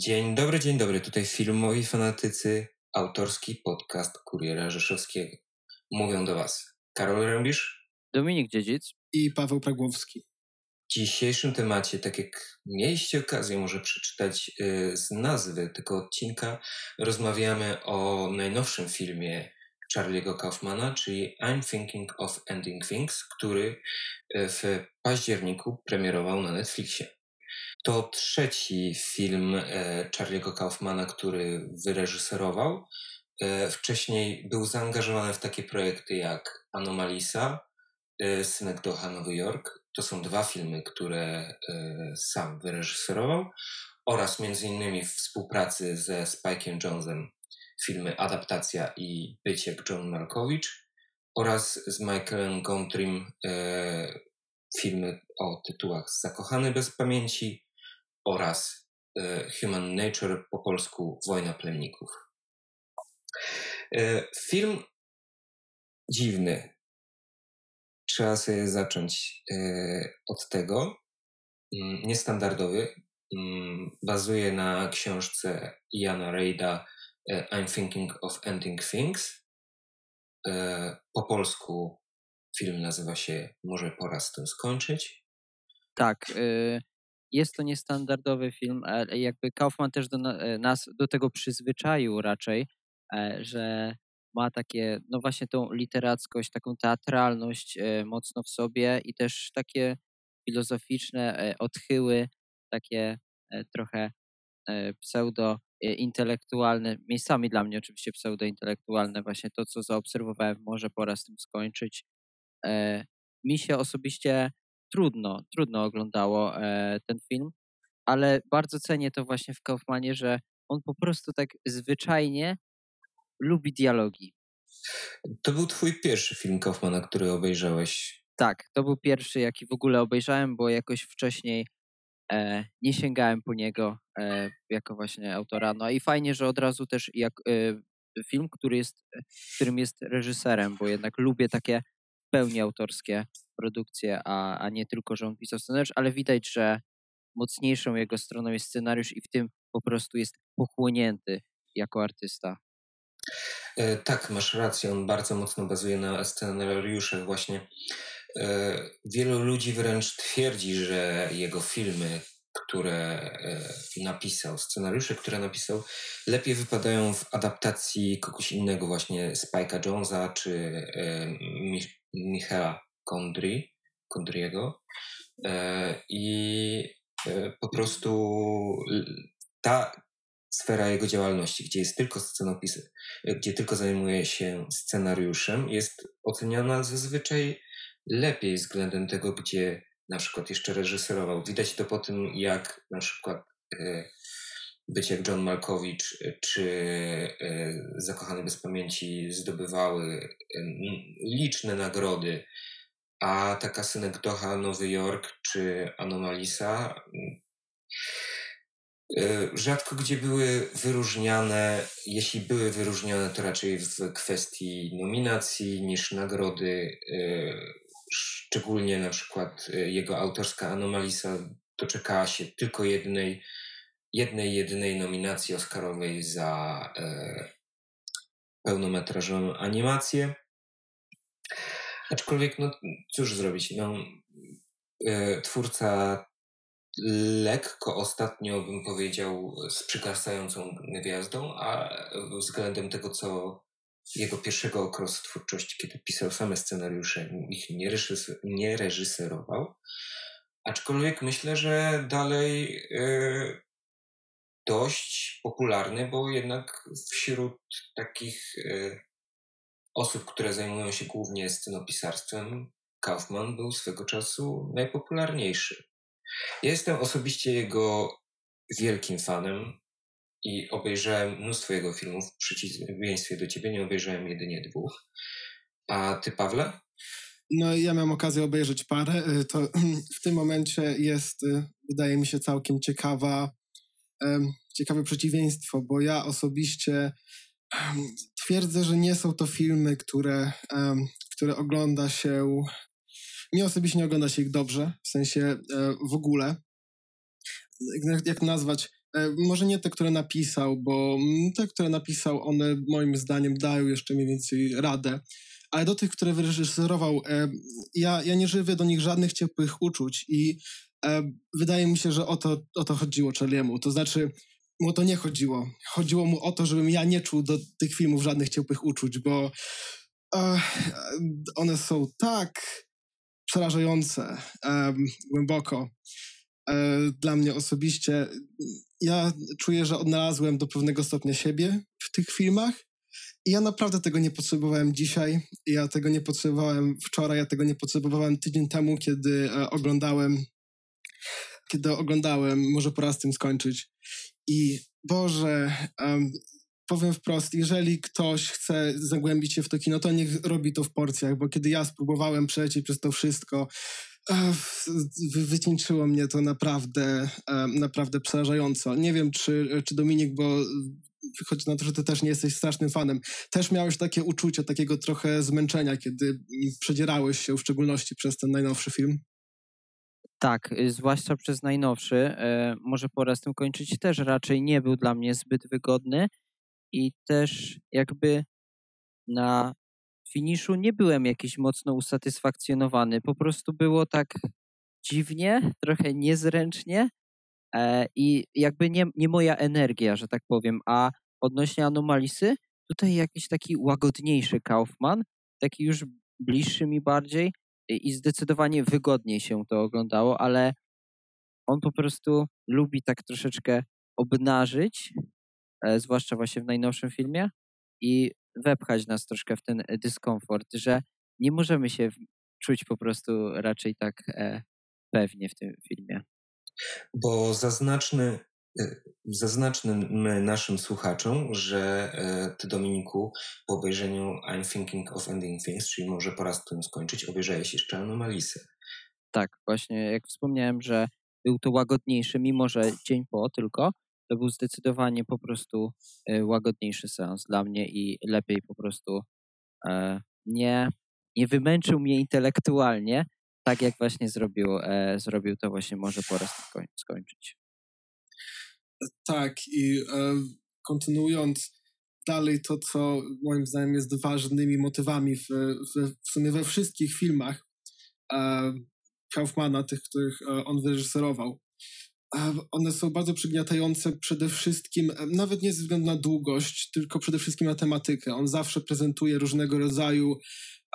Dzień dobry, dzień dobry. Tutaj filmowi fanatycy, autorski podcast Kuriera Rzeszowskiego. Mówią do Was Karol Rębisz, Dominik Dziedzic i Paweł Pragłowski. W dzisiejszym temacie, tak jak mieliście okazję może przeczytać y, z nazwy tego odcinka, rozmawiamy o najnowszym filmie Charlie'ego Kaufmana, czyli I'm Thinking of Ending Things, który y, w październiku premierował na Netflixie. To trzeci film e, Charlie'ego Kaufmana, który wyreżyserował. E, wcześniej był zaangażowany w takie projekty jak Anomalisa, e, Synek Doha Nowy Jork. To są dwa filmy, które sam wyreżyserował oraz między w współpracy ze Spike'em Jonesem filmy Adaptacja i Bycie jak John Malkowicz oraz z Michaelem Gondrym filmy o tytułach Zakochany bez pamięci oraz e, Human Nature, po polsku Wojna Plemników. E, film dziwny. Trzeba sobie zacząć e, od tego. Mm, niestandardowy. Mm, bazuje na książce Iana Reida I'm Thinking of Ending Things. Po polsku film nazywa się Może pora z tym skończyć. Tak. Y jest to niestandardowy film, ale jakby Kaufman też do e, nas do tego przyzwyczaił raczej, e, że ma takie, no właśnie tą literackość, taką teatralność e, mocno w sobie i też takie filozoficzne odchyły, takie trochę pseudo-intelektualne, miejscami dla mnie oczywiście pseudo-intelektualne, właśnie to, co zaobserwowałem, może pora z tym skończyć. Mi się osobiście trudno, trudno oglądało e, ten film, ale bardzo cenię to właśnie w Kaufmanie, że on po prostu tak zwyczajnie lubi dialogi. To był twój pierwszy film Kaufmana, który obejrzałeś. Tak, to był pierwszy, jaki w ogóle obejrzałem, bo jakoś wcześniej e, nie sięgałem po niego e, jako właśnie autora. No i fajnie, że od razu też jak e, film, który jest, którym jest reżyserem, bo jednak lubię takie w pełni autorskie produkcję, a, a nie tylko, że on pisał scenariusz, ale widać, że mocniejszą jego stroną jest scenariusz i w tym po prostu jest pochłonięty jako artysta. E, tak, masz rację, on bardzo mocno bazuje na scenariuszach właśnie. E, wielu ludzi wręcz twierdzi, że jego filmy, które e, napisał, scenariusze, które napisał, lepiej wypadają w adaptacji kogoś innego, właśnie Spike'a Jonesa czy Michaela Kondry, Kondriego e, i e, po prostu ta sfera jego działalności, gdzie jest tylko scenopis, gdzie tylko zajmuje się scenariuszem, jest oceniana zazwyczaj lepiej względem tego, gdzie na przykład jeszcze reżyserował. Widać to po tym, jak na przykład e, być jak John Malkowicz czy Zakochany bez pamięci zdobywały liczne nagrody a taka synekdocha Nowy Jork czy Anomalisa y, rzadko gdzie były wyróżniane, jeśli były wyróżnione, to raczej w kwestii nominacji niż nagrody. Y, szczególnie na przykład y, jego autorska Anomalisa doczekała się tylko jednej, jednej, jedynej nominacji Oscarowej za pełnometrażową animację. Aczkolwiek, no cóż zrobić, no, e, twórca lekko ostatnio bym powiedział z przygasającą gwiazdą, a względem tego, co jego pierwszego okresu twórczości, kiedy pisał same scenariusze, ich nie, nie reżyserował. Aczkolwiek myślę, że dalej y, dość popularny, bo jednak wśród takich y, osób, które zajmują się głównie scenopisarstwem, Kaufman był swego czasu najpopularniejszy. Ja jestem osobiście jego wielkim fanem i obejrzałem mnóstwo jego filmów. W przeciwieństwie do ciebie nie obejrzałem jedynie dwóch. A ty, Pawle? No, ja miałem okazję obejrzeć parę. Y, to w tym momencie jest, y, wydaje mi się, całkiem ciekawa, ciekawe przeciwieństwo, bo ja osobiście Twierdzę, że nie są to filmy, które, które ogląda się. Mi osobiście nie ogląda się ich dobrze, w sensie e, w ogóle. Jak, jak nazwać E, może nie te, które napisał, bo te, które napisał, one moim zdaniem dają jeszcze mniej więcej radę. Ale do tych, które wyreżyserował, ja, ja nie żywię do nich żadnych ciepłych uczuć i wydaje mi się, że o to, o to chodziło Charliemu. To znaczy, mu o to nie chodziło. Chodziło mu o to, żebym ja nie czuł do tych filmów żadnych ciepłych uczuć, bo one są tak przerażające głęboko dla mnie osobiście ja czuję, że odnalazłem do pewnego stopnia siebie w tych filmach. I ja naprawdę tego nie potrzebowałem dzisiaj. Ja tego nie potrzebowałem wczoraj, ja tego nie potrzebowałem tydzień temu, kiedy e, oglądałem, kiedy oglądałem, może po raz tym skończyć. I Boże, um, powiem wprost, jeżeli ktoś chce zagłębić się w to kino, to niech robi to w porcjach, bo kiedy ja spróbowałem przejść przez to wszystko, wycieńczyło mnie to naprawdę, naprawdę przerażająco. Nie wiem, czy, czy Dominik, bo wychodzi na to, że ty też nie jesteś strasznym fanem, też miałeś takie uczucie takiego trochę zmęczenia, kiedy przedzierałeś się w szczególności przez ten najnowszy film? Tak, y, zwłaszcza przez najnowszy. E, może pora z tym kończyć. Też raczej nie był dla mnie zbyt wygodny i też jakby na finiszu nie byłem jakiś mocno usatysfakcjonowany. Po prostu było tak dziwnie, trochę niezręcznie e, i jakby nie, nie moja energia, że tak powiem. A odnośnie anomalisy, tutaj jakiś taki łagodniejszy Kaufman, taki już bliższy mi bardziej i zdecydowanie wygodniej się to oglądało, ale on po prostu lubi tak troszeczkę obnażyć, e, zwłaszcza właśnie w najnowszym filmie i wepchać nas troszkę w ten dyskomfort, że nie możemy się czuć po prostu raczej tak e, pewnie w tym filmie. Bo zaznaczmy, zaznaczmy naszym słuchaczom, że e, ty, Dominiku, po obejrzeniu I'm Thinking of Ending Things, czyli może po raz tym skończyć, obejrzałeś jeszcze Anomalisy. Tak, właśnie jak wspomniałem, że był to łagodniejszy, mimo że dzień po tylko, to był zdecydowanie po prostu e, łagodniejszy seans dla mnie i lepiej po prostu e, nie, nie wymęczył mnie intelektualnie, tak jak właśnie zrobił, zrobił to właśnie może po raz skończyć. Tak i kontynuując dalej to, co moim zdaniem jest ważnymi motywami w, w, w sumie we wszystkich filmach Kaufmana, tych, których on wyreżyserował, one są bardzo przygniatające przede wszystkim, nawet nie ze względu na długość, tylko przede wszystkim na tematykę. On zawsze prezentuje różnego rodzaju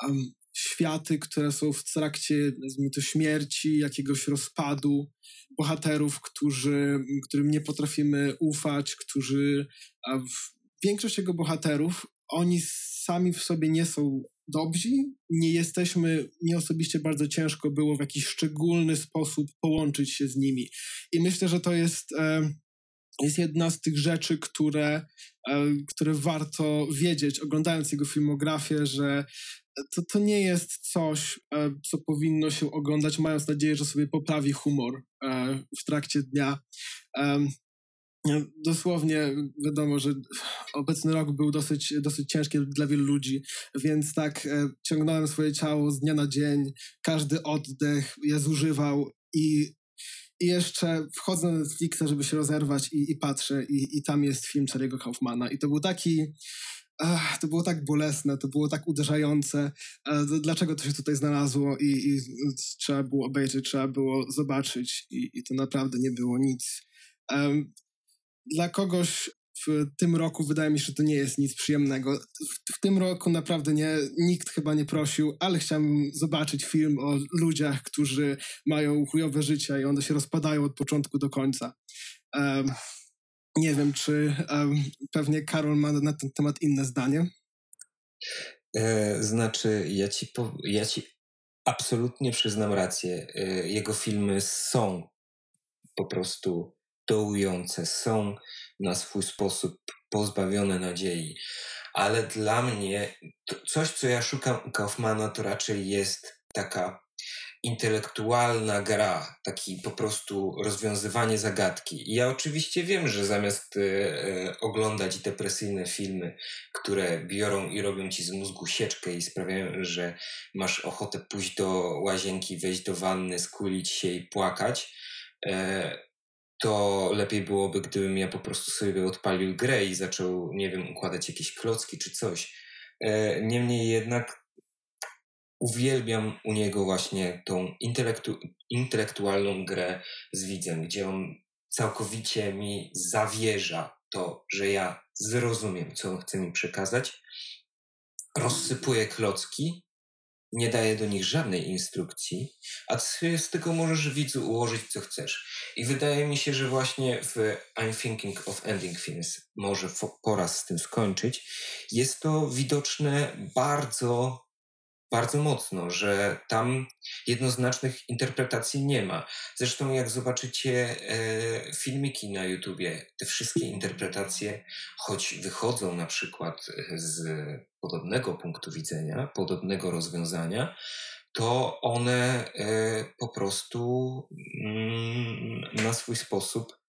um, światy, które są w trakcie, to, śmierci, jakiegoś rozpadu, bohaterów, którzy, którym nie potrafimy ufać, którzy. Większość jego bohaterów, oni sami w sobie nie są dobrzy, nie jesteśmy, mnie osobiście bardzo ciężko było w jakiś szczególny sposób połączyć się z nimi. I myślę, że to jest, e, jest jedna z tych rzeczy, które, e, które warto wiedzieć, oglądając jego filmografię, że to, to nie jest coś, e, co powinno się oglądać, mając nadzieję, że sobie poprawi humor w trakcie dnia. Dosłownie wiadomo, że obecny rok był dosyć, dosyć ciężki dla wielu ludzi, więc tak e, ciągnąłem swoje ciało z dnia na dzień, każdy oddech je zużywał i, i jeszcze wchodzę na Netflixa, żeby się rozerwać i, i patrzę i, i tam jest film Charlie'ego Kaufmana i to był taki Ach, to było tak bolesne, to było tak uderzające. Dlaczego to się tutaj znalazło i, i trzeba było obejrzeć, trzeba było zobaczyć i, i to naprawdę nie było nic. Um, dla kogoś w tym roku wydaje mi się, że to nie jest nic przyjemnego. W, w, tym roku naprawdę nie, nikt chyba nie prosił, ale chciałem zobaczyć film o ludziach, którzy mają chujowe życie i one się rozpadają od początku do końca. Um, nie wiem, czy um, pewnie Karol ma na ten temat inne zdanie. E, znaczy, ja ci, po, ja ci absolutnie przyznam rację. E, jego filmy są po prostu dołujące, są na swój sposób pozbawione nadziei. Ale dla mnie coś, co ja szukam u Kaufmana, to raczej jest taka intelektualna gra, taki po prostu rozwiązywanie zagadki. I ja oczywiście wiem, że zamiast e, e, oglądać depresyjne filmy, które biorą i robią ci z mózgu sieczkę i sprawiają, że masz ochotę pójść do łazienki, wejść do wanny, skulić się i płakać, e, to lepiej byłoby, gdybym ja po prostu sobie odpalił grę i zaczął, nie wiem, układać jakieś klocki czy coś. E, niemniej jednak uwielbiam u niego właśnie tą intelektu intelektualną grę z widzem, gdzie on całkowicie mi zawierza to, że ja zrozumiem, co on chce mi przekazać, rozsypuje klocki, nie daje do nich żadnej instrukcji, a ty z tego możesz widzu ułożyć, co chcesz. I wydaje mi się, że właśnie w I'm Thinking of Ending Things może pora z tym skończyć. Jest to widoczne bardzo bardzo mocno, że tam jednoznacznych interpretacji nie ma. Zresztą jak zobaczycie e, filmiki na YouTubie, te wszystkie interpretacje, choć wychodzą na przykład z podobnego punktu widzenia, podobnego rozwiązania, to one e, po prostu mm, na swój sposób E,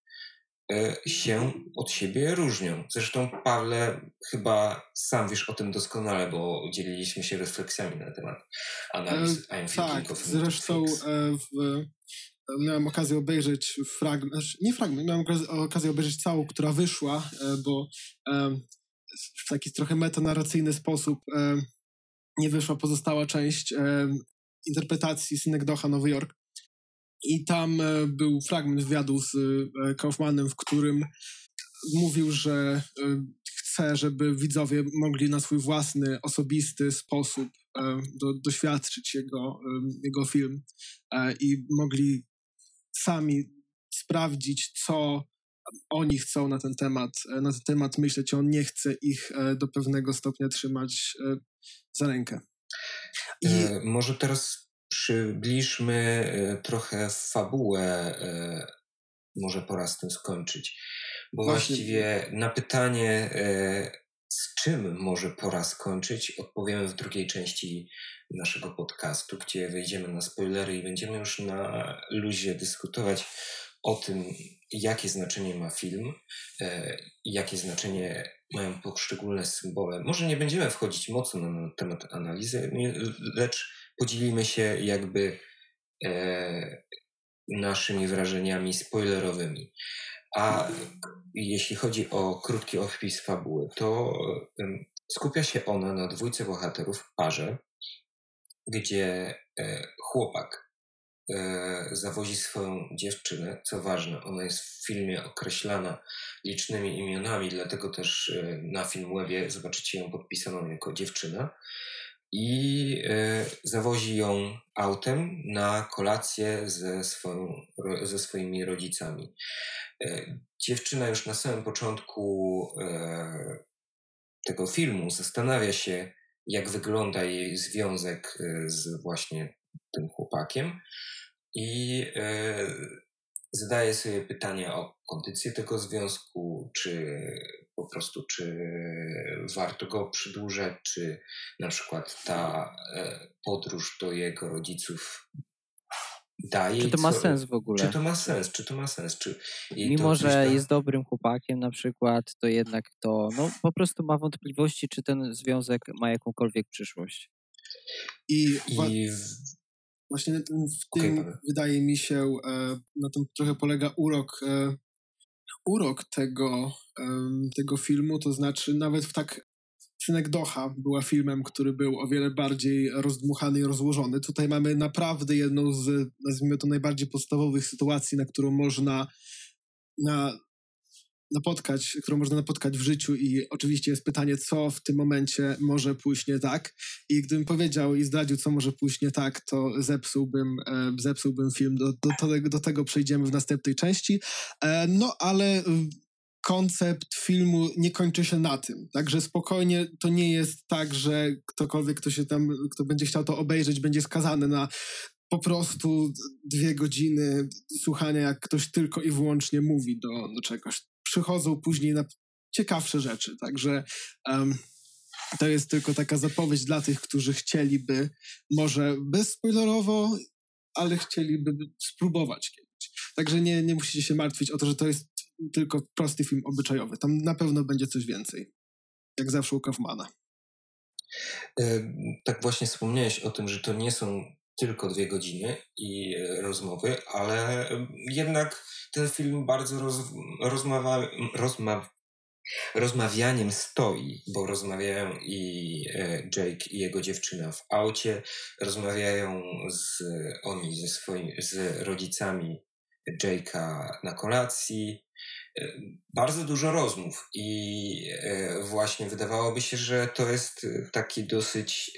się od siebie różnią. Zresztą, Pawle, chyba sam wiesz o tym doskonale, bo dzieliliśmy się refleksjami na temat analiz e, I'm Tak, zresztą e, w, miałem okazję obejrzeć fragment, znaczy nie fragment, miałem okazję obejrzeć całą, która wyszła, e, bo e, w taki trochę metanarracyjny sposób e, nie wyszła pozostała część interpretacji Synekdocha Nowy Jork. I tam e, był fragment wywiadu z e, Kaufmanem, w którym mówił, że e, chce, żeby widzowie mogli na swój własny, osobisty sposób do, doświadczyć jego, jego film i mogli sami sprawdzić, co oni chcą na ten temat, na ten temat myśleć. On nie chce ich do pewnego stopnia trzymać za rękę. I... E, może teraz przybliżmy e, trochę fabułę, e, może pora z tym skończyć. Bo Właśnie. właściwie na pytanie, e, z czym może pora skończyć, odpowiemy w drugiej części naszego podcastu, gdzie wejdziemy na spoilery i będziemy już na luzie dyskutować o tym, jakie znaczenie ma film, jakie znaczenie mają poszczególne symbole. Może nie będziemy wchodzić mocno na temat analizy, lecz podzielimy się jakby e, naszymi wrażeniami spoilerowymi. A jeśli chodzi o krótki opis fabuły, to e, skupia się ona na dwójce bohaterów w parze, gdzie e, chłopak e, zawozi swoją dziewczynę. Co ważne, ona jest w filmie określana licznymi imionami, dlatego też e, na Filmwebie zobaczycie ją podpisaną jako dziewczyna i e, zawozi ją autem na kolację ze, swoją, ze swoimi rodzicami. E, dziewczyna już na samym początku e, tego filmu zastanawia się, jak wygląda jej związek z właśnie tym chłopakiem i zadaje sobie pytania o kondycję tego związku, czy po prostu, czy warto go przedłużać, czy na przykład ta e, podróż do jego rodziców daje. Czy to ma sens w ogóle? Czy to ma sens? Czy to ma sens? Czy Mimo, że jest dobrym chłopakiem na przykład, to jednak to no, po prostu ma wątpliwości, czy ten związek ma jakąkolwiek przyszłość. I, I właśnie w tym okay, wydaje mi się, e, na tym trochę polega urok e, urok tego, tego filmu, to znaczy nawet w tak Synek Docha była filmem, który był o wiele bardziej rozdmuchany i rozłożony. Tutaj mamy naprawdę jedną z, nazwijmy to, najbardziej podstawowych sytuacji, na którą można na napotkać, którą można napotkać w życiu i oczywiście jest pytanie, co w tym momencie może pójść nie tak i gdybym powiedział i zdradził, co może pójść nie tak, to zepsułbym, e, zepsułbym film. Do, do, do, tego przejdziemy w następnej części. E, no, ale koncept filmu nie kończy się na tym. Także spokojnie to nie jest tak, że ktokolwiek, kto się tam, kto będzie chciał to obejrzeć, będzie skazany na po prostu dwie godziny słuchania, jak ktoś tylko i wyłącznie mówi do, do czegoś przychodzą później na ciekawsze rzeczy. Także um, to jest tylko taka zapowiedź dla tych, którzy chcieliby, może bezspoilerowo, ale chcieliby spróbować kiedyś. Także nie, nie musicie się martwić o to, że to jest tylko prosty film obyczajowy. Tam na pewno będzie coś więcej. Jak zawsze u Kaufmana. E, tak właśnie wspomniałeś o tym, że to nie są tylko dwie godziny i rozmowy, ale jednak ten film bardzo roz, rozmawia, rozma, rozmawianiem stoi, bo rozmawiają i e, Jake i jego dziewczyna w aucie, rozmawiają z, oni ze swoimi, z rodzicami Jake'a na kolacji. E, bardzo dużo rozmów i e, właśnie wydawałoby się, że to jest taki dosyć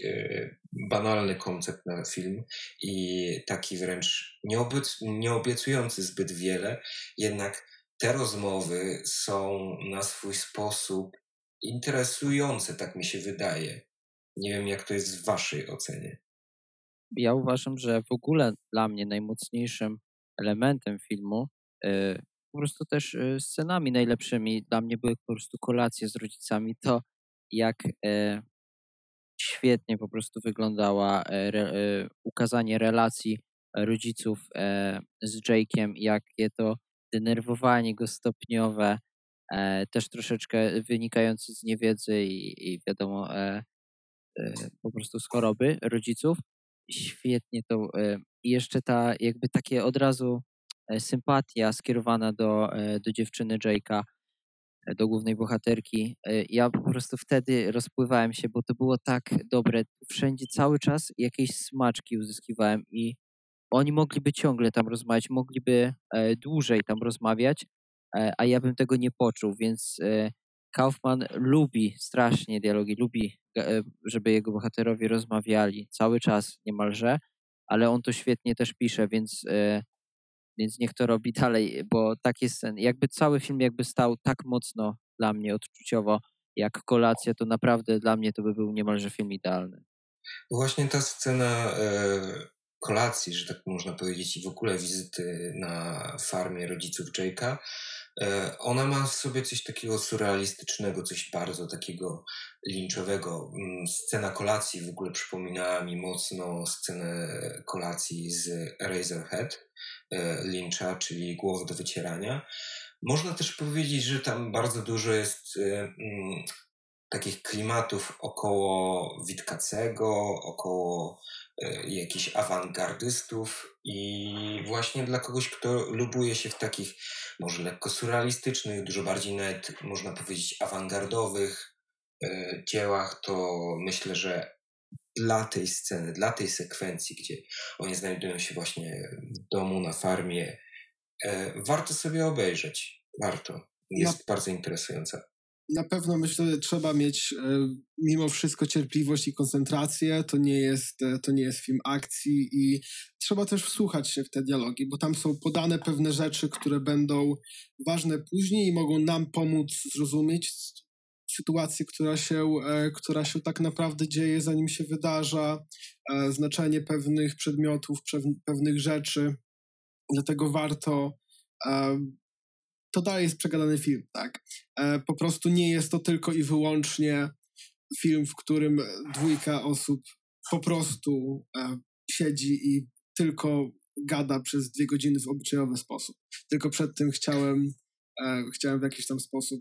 banalny koncept na film i taki wręcz nieobiecujący zbyt wiele, jednak te rozmowy są na swój sposób interesujące, tak mi się wydaje. Nie wiem, jak to jest w Waszej ocenie. Ja uważam, że w ogóle dla mnie najmocniejszym elementem filmu, po prostu też yy, scenami najlepszymi dla mnie były po prostu kolacje z rodzicami. To, jak yy, świetnie po prostu wyglądała re, ukazanie relacji rodziców z Jake'iem, jakie to denerwowanie go stopniowe, e, też troszeczkę wynikające z niewiedzy i, i wiadomo, e, e, po prostu z choroby rodziców. Świetnie to. E, I jeszcze ta, jakby takie od razu e, sympatia skierowana do, e, do dziewczyny Jake'a, do głównej bohaterki. Ja po prostu wtedy rozpływałem się, bo to było tak dobre. Wszędzie cały czas jakieś smaczki uzyskiwałem i oni mogliby ciągle tam rozmawiać, mogliby e, dłużej tam rozmawiać, e, a ja bym tego nie poczuł, więc e, Kaufman lubi strasznie dialogi, lubi, żeby jego bohaterowie rozmawiali cały czas niemalże, ale on to świetnie też pisze, więc, więc niech to robi dalej, bo takie sceny, jakby cały film jakby stał tak mocno dla mnie odczuciowo, jak kolacja, to naprawdę dla mnie to by był niemalże film idealny. Właśnie ta scena kolacji, że tak można powiedzieć, i w ogóle wizyty na farmie rodziców Jake'a, e, ona ma w sobie coś takiego surrealistycznego, coś bardzo takiego linczowego. Mm, scena kolacji w ogóle przypominała mi mocno scenę kolacji z Razorhead e, Lyncha, czyli Głowy do wycierania. Można też powiedzieć, że tam bardzo dużo jest e, mm, takich klimatów około Witkacego, około e, jakichś awangardystów i właśnie dla kogoś, kto lubuje się w takich może lekko surrealistycznych, dużo bardziej nawet można powiedzieć awangardowych dziełach, to myślę, że dla tej sceny, dla tej sekwencji, gdzie oni znajdują się właśnie w domu, na farmie, e, warto sobie obejrzeć. Warto. Jest no. bardzo interesująca na pewno myślę, że trzeba mieć e, mimo wszystko cierpliwość i koncentrację. To nie jest, e, to nie jest film akcji i trzeba też wsłuchać się w te dialogi, bo tam są podane pewne rzeczy, które będą ważne później i mogą nam pomóc zrozumieć sytuację, która się, e, która się tak naprawdę dzieje, zanim się wydarza, znaczenie pewnych przedmiotów, pewnych rzeczy. Dlatego warto to dalej jest przegadany film, tak? E, po prostu nie jest to tylko i wyłącznie film, w którym dwójka osób po prostu e, siedzi i tylko gada przez dwie godziny w obyczajowy sposób. Tylko przed tym chciałem, e, chciałem w jakiś tam sposób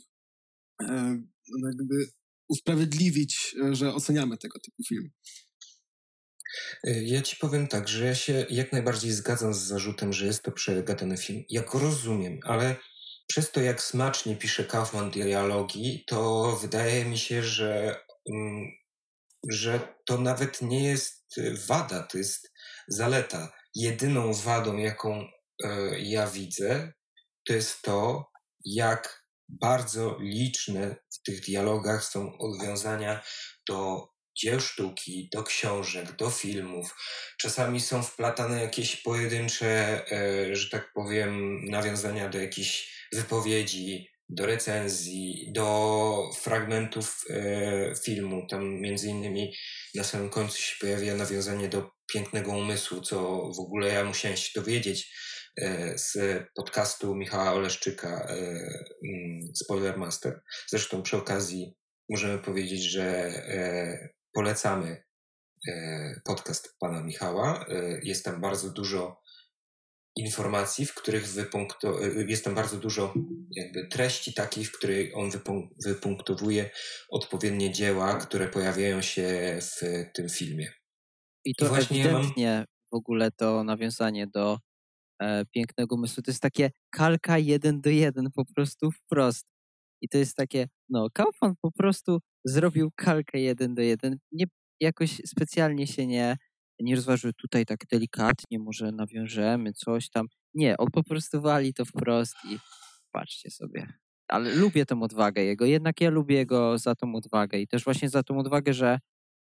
jakby usprawiedliwić, że oceniamy tego typu film. Ja ci powiem tak, że ja się jak najbardziej zgadzam z zarzutem, że jest to przegadany film. Ja go rozumiem, ale przez to, jak smacznie pisze Kaufman dialogi, to wydaje mi się, że, mm, że to nawet nie jest wada, to jest zaleta. Jedyną wadą, jaką e, ja widzę, to jest to, jak bardzo liczne w tych dialogach są odwiązania do dzieł sztuki, do książek, do filmów. Czasami są wplatane jakieś pojedyncze, e, że tak powiem, nawiązania do jakichś wypowiedzi, do recenzji, do fragmentów e, filmu. Tam między innymi na samym końcu się pojawia nawiązanie do pięknego umysłu, co w ogóle ja musiałem się dowiedzieć z podcastu Michała Oleszczyka e, mm, Spoiler Master. Zresztą przy okazji możemy powiedzieć, że e, polecamy e, podcast pana Michała. E, jest tam bardzo dużo informacji, w których wypunkto, jest tam bardzo dużo jakby treści takiej, w której on wypunktowuje odpowiednie dzieła, które pojawiają się w tym filmie. I to I właśnie ewidentnie mam... w ogóle to nawiązanie do e, pięknego umysłu. To jest takie kalka jeden do jeden, po prostu wprost. I to jest takie, no, Kaufman po prostu zrobił kalkę jeden do jeden. Nie, jakoś specjalnie się nie, nie rozważył tutaj tak delikatnie, może nawiążemy coś tam. Nie, on po prostu wali to wprost i patrzcie sobie. Ale lubię tą odwagę jego, jednak ja lubię jego za tą odwagę i też właśnie za tą odwagę, że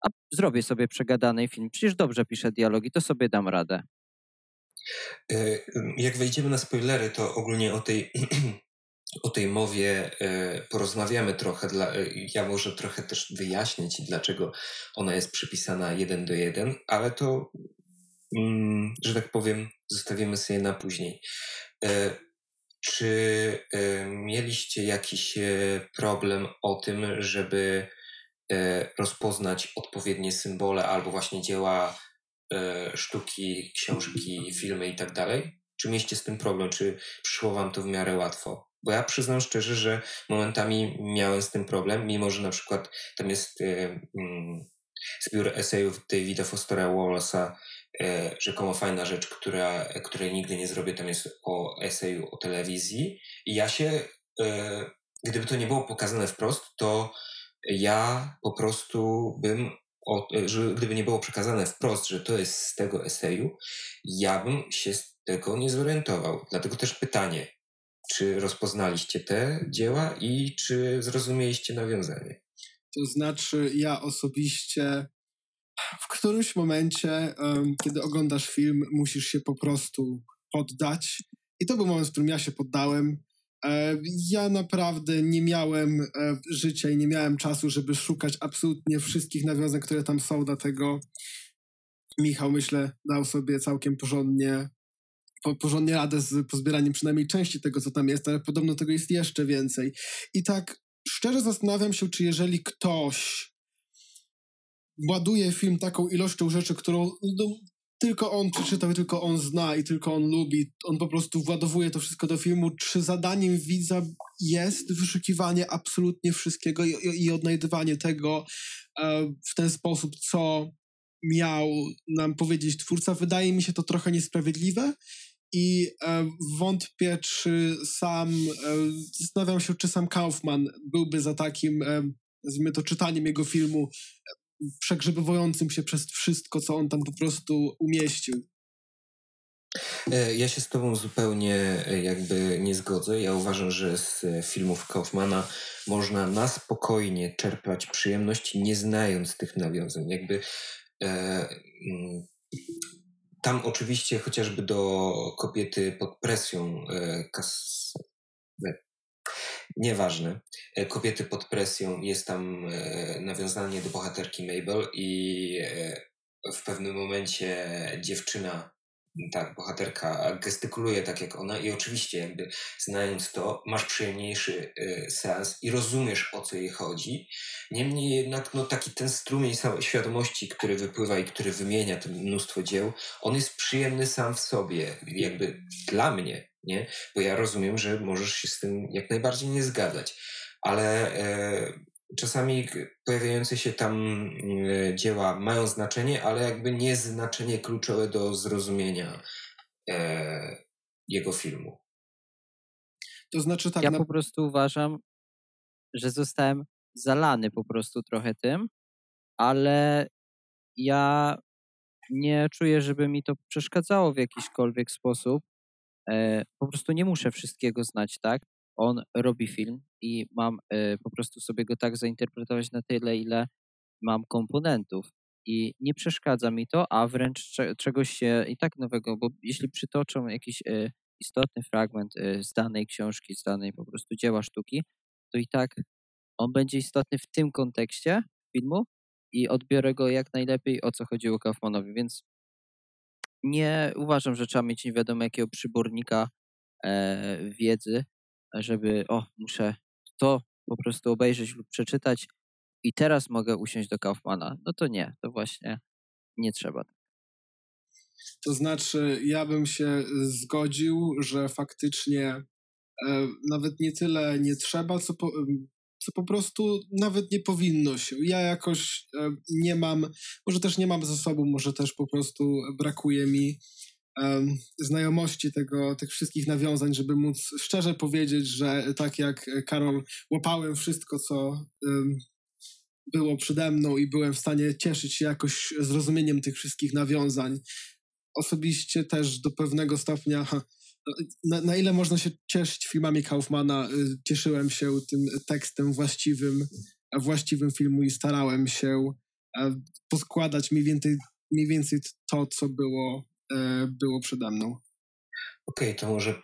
a zrobię sobie przegadany film. Przecież dobrze piszę dialogi, to sobie dam radę. E, jak wejdziemy na spoilery, to ogólnie o tej, o tej mowie e, porozmawiamy trochę. Dla, e, ja może trochę też wyjaśnić, dlaczego ona jest przypisana jeden do jeden, ale to, mm, że tak powiem, zostawimy sobie na później. Czy mieliście jakiś problem o tym, żeby rozpoznać odpowiednie symbole albo właśnie dzieła sztuki, książki, filmy i tak dalej? Czy mieliście z tym problem? Czy przyszło wam to w miarę łatwo? Bo ja przyznam szczerze, że momentami miałem z tym problem, mimo że na przykład tam jest y, y, zbiór esejów Davida Fostera Wallace'a, y, rzekomo fajna rzecz, która, której nigdy nie zrobię, tam jest o eseju o telewizji. I ja się, gdyby to nie było pokazane wprost, to ja po prostu bym o, że gdyby nie było przekazane wprost, że to jest z tego eseju, ja bym się z tego nie zorientował. Dlatego też pytanie, czy rozpoznaliście te dzieła i czy zrozumieliście nawiązanie? To znaczy, ja osobiście w którymś momencie, um, kiedy oglądasz film, musisz się po prostu poddać. I to był moment, w którym ja się poddałem. E, ja naprawdę nie miałem e, życia i nie miałem czasu, żeby szukać absolutnie wszystkich nawiązań, które tam są, dlatego Michał, myślę, dał sobie całkiem porządnie, porządnie radę z pozbieraniem przynajmniej części tego, co tam jest, ale podobno tego jest jeszcze więcej. I tak szczerze zastanawiam się, czy jeżeli ktoś ładuje film taką ilością rzeczy, którą no, tylko on przeczytał tylko on zna i tylko on lubi. On po prostu władowuje to wszystko do filmu. Czy zadaniem widza jest wyszukiwanie absolutnie wszystkiego i, i odnajdywanie tego e, w ten sposób, co miał nam powiedzieć twórca? Wydaje mi się to trochę niesprawiedliwe. I e, wątpię, czy sam, e, zastanawiam się, czy sam Kaufman byłby za takim, e, to, czytaniem jego filmu przegrzebowującym się przez wszystko, co on tam po prostu umieścił. E, ja się z Tobą zupełnie e, jakby nie zgodzę. Ja uważam, że z e, filmów Kaufmana można na spokojnie czerpać przyjemność, nie znając tych nawiązań. Jakby e, mm, tam oczywiście chociażby do kobiety pod presją e, kas, Nieważne. E, kobiety pod presją jest tam e, nawiązanie do bohaterki Mabel i e, w pewnym momencie dziewczyna, tak, bohaterka gestykuluje tak jak ona i oczywiście jakby znając to masz przyjemniejszy seans i rozumiesz o co jej chodzi. Niemniej jednak no taki ten strumień świadomości, który wypływa i który wymienia to mnóstwo dzieł, on jest przyjemny sam w sobie, jakby dla mnie, nie? Bo ja rozumiem, że możesz się z tym jak najbardziej nie zgadzać, ale e, czasami pojawiające się tam e, dzieła mają znaczenie, ale jakby nie znaczenie kluczowe do zrozumienia e, jego filmu. To znaczy tak. Ja na... po prostu uważam, że zostałem zalany po prostu trochę tym, ale ja nie czuję, żeby mi to przeszkadzało w jakiśkolwiek sposób, po prostu nie muszę wszystkiego znać, tak? On robi film i mam e, po prostu sobie go tak zainterpretować na tyle, ile mam komponentów. I nie przeszkadza mi to, a wręcz czegoś się i tak nowego, bo jeśli przytoczą jakiś e, istotny fragment z danej książki, z danej po prostu dzieła sztuki, to i tak on będzie istotny w tym kontekście filmu i odbiorę go jak najlepiej, o co chodziło Kaufmanowi, więc nie uważam, że trzeba mieć nie wiadomo jakiego przybornika e, wiedzy, żeby o, muszę to po prostu obejrzeć lub przeczytać i teraz mogę usiąść do Kaufmana. No to nie, to właśnie nie trzeba. To znaczy, ja bym się zgodził, że faktycznie e, nawet nie tyle nie trzeba, co po, co po prostu nawet nie powinno się. Ja jakoś e, nie mam, może też nie mam zasobu, może też po prostu brakuje mi um, znajomości tego, tych wszystkich nawiązań, żeby móc szczerze powiedzieć, że tak jak Karol, łapałem wszystko, co um, było przede mną i byłem w stanie cieszyć się jakoś zrozumieniem tych wszystkich nawiązań. Osobiście też do pewnego stopnia na, na, ile można się cieszyć filmami Kaufmana, y, cieszyłem się tym tekstem właściwym, właściwym filmu i starałem się poskładać mniej więcej, mniej więcej to, co było, e, było przede mną. Okej, to może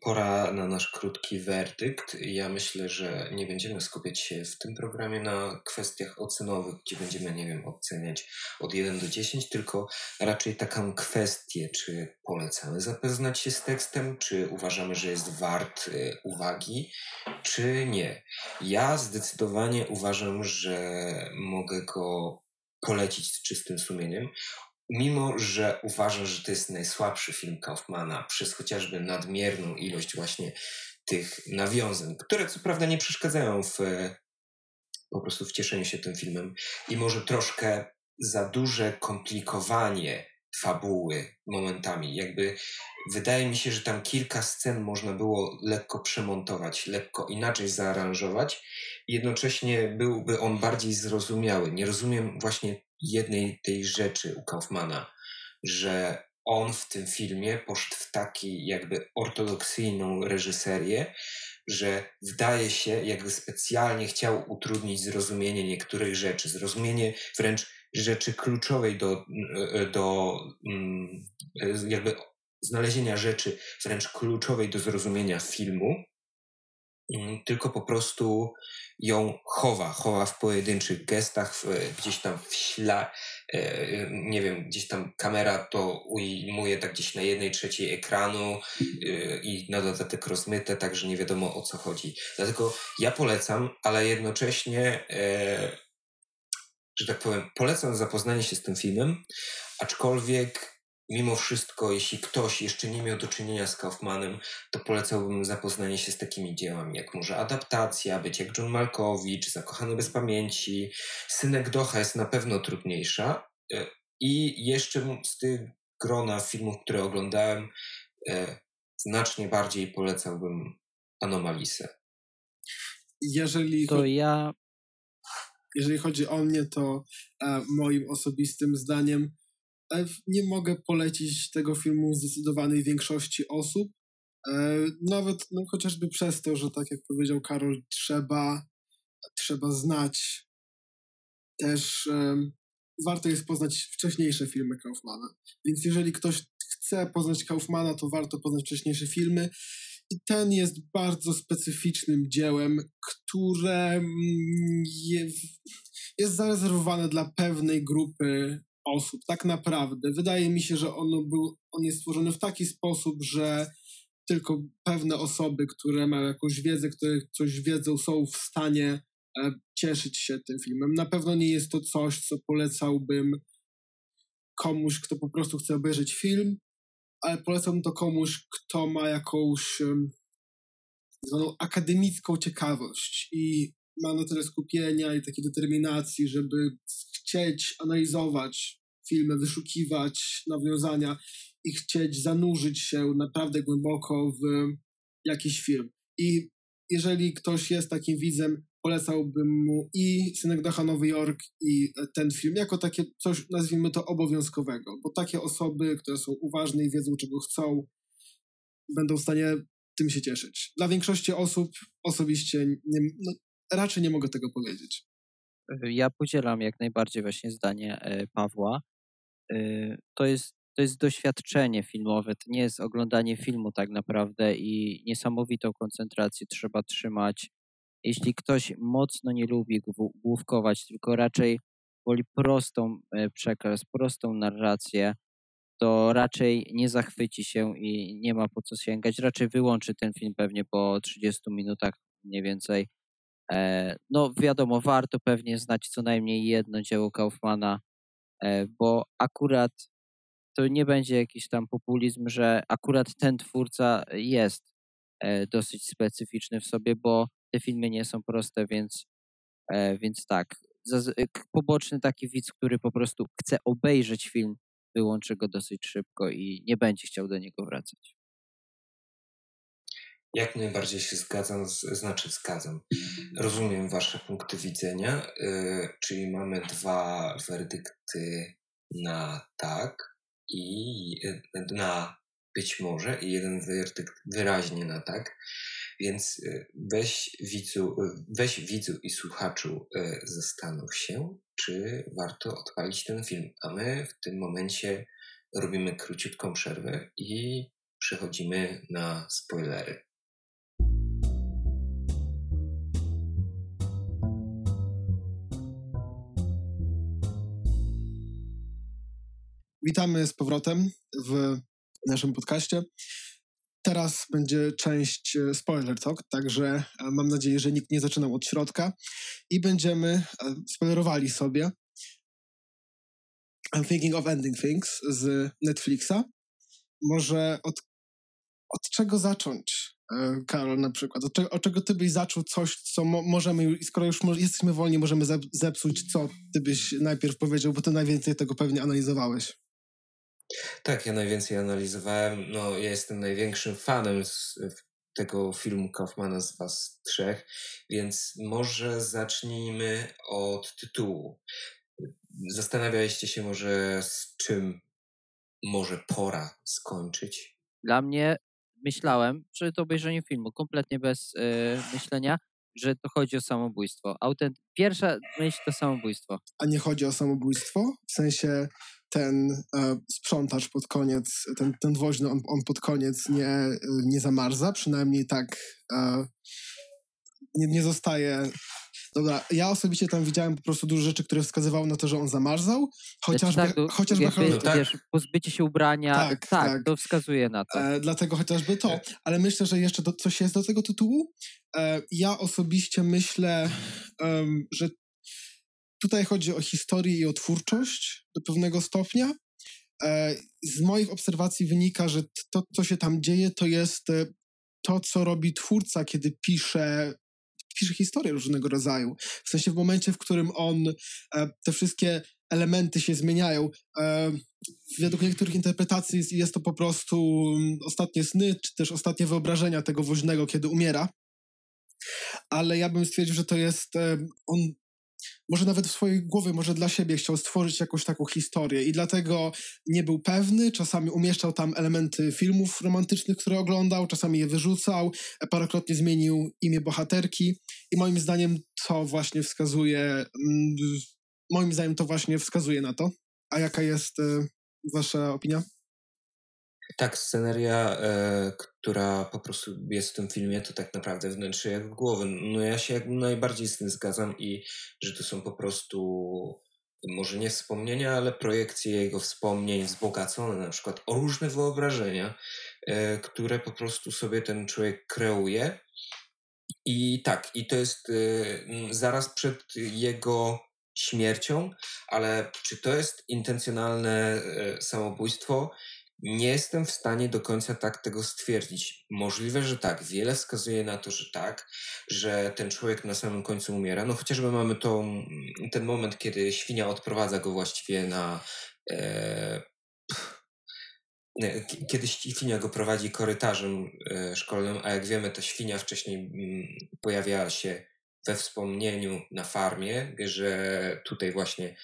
pora na nasz krótki werdykt. Ja myślę, że nie będziemy skupiać się w tym programie na kwestiach ocenowych, gdzie będziemy, nie wiem, oceniać od 1 do 10, tylko raczej taką kwestię, czy polecamy zapoznać się z tekstem, czy uważamy, że jest wart y, uwagi, czy nie. Ja zdecydowanie uważam, że mogę go polecić z czystym sumieniem mimo że uważam, że to jest najsłabszy film Kaufmana przez chociażby nadmierną ilość właśnie tych nawiązań, które co prawda nie przeszkadzają w po prostu w cieszeniu się tym filmem i może troszkę za duże komplikowanie fabuły momentami. Jakby wydaje mi się, że tam kilka scen można było lekko przemontować, lekko inaczej zaaranżować. Jednocześnie byłby on bardziej zrozumiały. Nie rozumiem właśnie jednej tej rzeczy u Kaufmana, że on w tym filmie poszedł w taki jakby ortodoksyjną reżyserię, że wydaje się, jakby specjalnie chciał utrudnić zrozumienie niektórych rzeczy, zrozumienie wręcz rzeczy kluczowej do, do mm, jakby znalezienia rzeczy wręcz kluczowej do zrozumienia filmu, tylko po prostu ją chowa, chowa w pojedynczych gestach, gdzieś tam w śla, e, nie wiem, gdzieś tam kamera to ujmuje tak gdzieś na jednej trzeciej ekranu e, i na dodatek rozmyte, także nie wiadomo o co chodzi. Dlatego ja polecam, ale jednocześnie, e, że tak powiem, polecam zapoznanie się z tym filmem, aczkolwiek mimo wszystko, jeśli ktoś jeszcze nie miał do czynienia z Kaufmanem, to polecałbym zapoznanie się z takimi dziełami, jak może Adaptacja, Być jak John Malkowicz, Zakochany bez pamięci. Synek Docha jest na pewno trudniejsza. E, I jeszcze z tych grona filmów, które oglądałem, e, znacznie bardziej polecałbym Anomalisę. Jeżeli to ja. Jeżeli chodzi o mnie, to e, moim osobistym zdaniem nie mogę polecić tego filmu zdecydowanej większości osób. E, nawet no, chociażby przez to, że tak jak powiedział Karol, trzeba, trzeba znać też um, warto jest poznać wcześniejsze filmy Kaufmana. Więc jeżeli ktoś chce poznać Kaufmana, to warto poznać wcześniejsze filmy. I ten jest bardzo specyficznym dziełem, które mm, jest zarezerwowane dla pewnej grupy osób, tak naprawdę. Wydaje mi się, że on, był, on jest stworzony w taki sposób, że tylko pewne osoby, które mają jakąś wiedzę, które coś wiedzą, są w stanie e, cieszyć się tym filmem. Na pewno nie jest to coś, co polecałbym komuś, kto po prostu chce obejrzeć film, ale polecałbym to komuś, kto ma jakąś zwaną akademicką ciekawość i ma na tyle skupienia i takiej determinacji, żeby chcieć analizować filmy, wyszukiwać nawiązania i chcieć zanurzyć się naprawdę głęboko w jakiś film. I jeżeli ktoś jest takim widzem, polecałbym mu i Synek Dacha Nowy Jork i ten film jako takie coś, nazwijmy to obowiązkowego, bo takie osoby, które są uważne i wiedzą, czego chcą, będą w stanie tym się cieszyć. Dla większości osób osobiście nie, no, raczej nie mogę tego powiedzieć. Ja podzielam jak najbardziej właśnie zdanie e, Pawła. E, to jest, to jest doświadczenie filmowe, to nie jest oglądanie filmu tak naprawdę i niesamowitą koncentrację trzeba trzymać. Jeśli ktoś mocno nie lubi główkować, tylko raczej woli prostą przekaz, prostą narrację, to raczej nie zachwyci się i nie ma po co sięgać. Raczej wyłączy ten film pewnie po 30 minutach mniej więcej no wiadomo, warto pewnie znać co najmniej jedno dzieło Kaufmana, e, bo akurat to nie będzie jakiś tam populizm, że akurat ten twórca jest e, dosyć specyficzny w sobie, bo te filmy nie są proste, więc, e, więc tak. E, poboczny taki widz, który po prostu chce obejrzeć film, wyłączy go dosyć szybko i nie będzie chciał do niego wracać. Jak najbardziej się zgadzam, z, znaczy zgadzam. Rozumiem Wasze punkty widzenia, y, czyli mamy dwa werdykty na tak i na być może i jeden werdykt wyraźnie na tak. Więc y, weź widzu, weź widzu i słuchaczu y, zastanów się, czy warto odpalić ten film. A my w tym momencie robimy króciutką przerwę i przechodzimy na spoilery. Witamy z powrotem w naszym podcaście. Teraz będzie część e, spoiler talk, także e, mam nadzieję, że nikt nie zaczynał od środka i będziemy e, spoilerowali sobie I'm Thinking of Ending Things z Netflixa. Może od, od czego zacząć, Karol, na przykład? Od, czego- od czego ty byś zaczął coś, co mo, możemy, skoro już jesteśmy wolni, możemy zep- zepsuć, co ty byś najpierw powiedział, bo ty najwięcej tego pewnie analizowałeś. Tak, ja najwięcej analizowałem. No, ja jestem największym fanem z, tego filmu Kaufmana z Was trzech, więc może zacznijmy od tytułu. Zastanawialiście się może z czym może pora skończyć? Dla mnie myślałem przed obejrzeniem filmu, kompletnie bez e, myślenia, że to chodzi o samobójstwo. Autent... Pierwsza myśl to samobójstwo. A nie chodzi o samobójstwo? W sensie ten e, sprzątacz pod koniec, ten, ten woźny, on, on pod koniec nie, nie zamarza, przynajmniej tak e, nie, nie zostaje... Dobra, ja osobiście tam widziałem po prostu dużo rzeczy, które wskazywały na to, że on zamarzał, chociażby, tak, to chociażby jakby, tak. wiesz, pozbycie się ubrania, Tak, tak, tak. to wskazuje na to. E, dlatego chociażby to. Ale myślę, że jeszcze do, coś jest do tego tytułu. E, ja osobiście myślę, em, że tutaj chodzi o historię i o twórczość do pewnego stopnia. E, z moich obserwacji wynika, że to, co się tam dzieje, to jest e, to, co robi twórca, kiedy pisze, pisze historię różnego rodzaju. W sensie w momencie, w którym on e, te wszystkie elementy się zmieniają. Według niektórych interpretacji jest, to po prostu mm, ostatnie sny, czy też ostatnie wyobrażenia tego woźnego, kiedy umiera. Ale ja bym stwierdził, że to jest on może nawet w swojej głowie, może dla siebie chciał stworzyć jakąś taką historię i dlatego nie był pewny, czasami umieszczał tam elementy filmów romantycznych, które oglądał, czasami je wyrzucał, e, parokrotnie zmienił imię bohaterki i moim zdaniem to właśnie wskazuje, mm, moim zdaniem to właśnie wskazuje na to. A jaka jest e, wasza opinia? Tak, sceneria, e, która po prostu jest w tym filmie, to tak naprawdę wnętrze jak głowy. No ja się najbardziej z tym zgadzam i że to są po prostu może nie wspomnienia, ale projekcje jego wspomnień wzbogacone na przykład o różne wyobrażenia, e, które po prostu sobie ten człowiek kreuje. I tak, i to jest e, zaraz przed jego śmiercią, ale czy to jest intencjonalne e, samobójstwo? Nie jestem w stanie do końca tak tego stwierdzić. Możliwe, że tak. Wiele wskazuje na to, że tak, że ten człowiek na samym końcu umiera. No chociażby mamy tą, ten moment, kiedy świnia odprowadza go właściwie na. E, k- kiedy świnia go prowadzi korytarzem e, szkolnym, a jak wiemy, ta świnia wcześniej mm, pojawiała się we wspomnieniu na farmie, że tutaj właśnie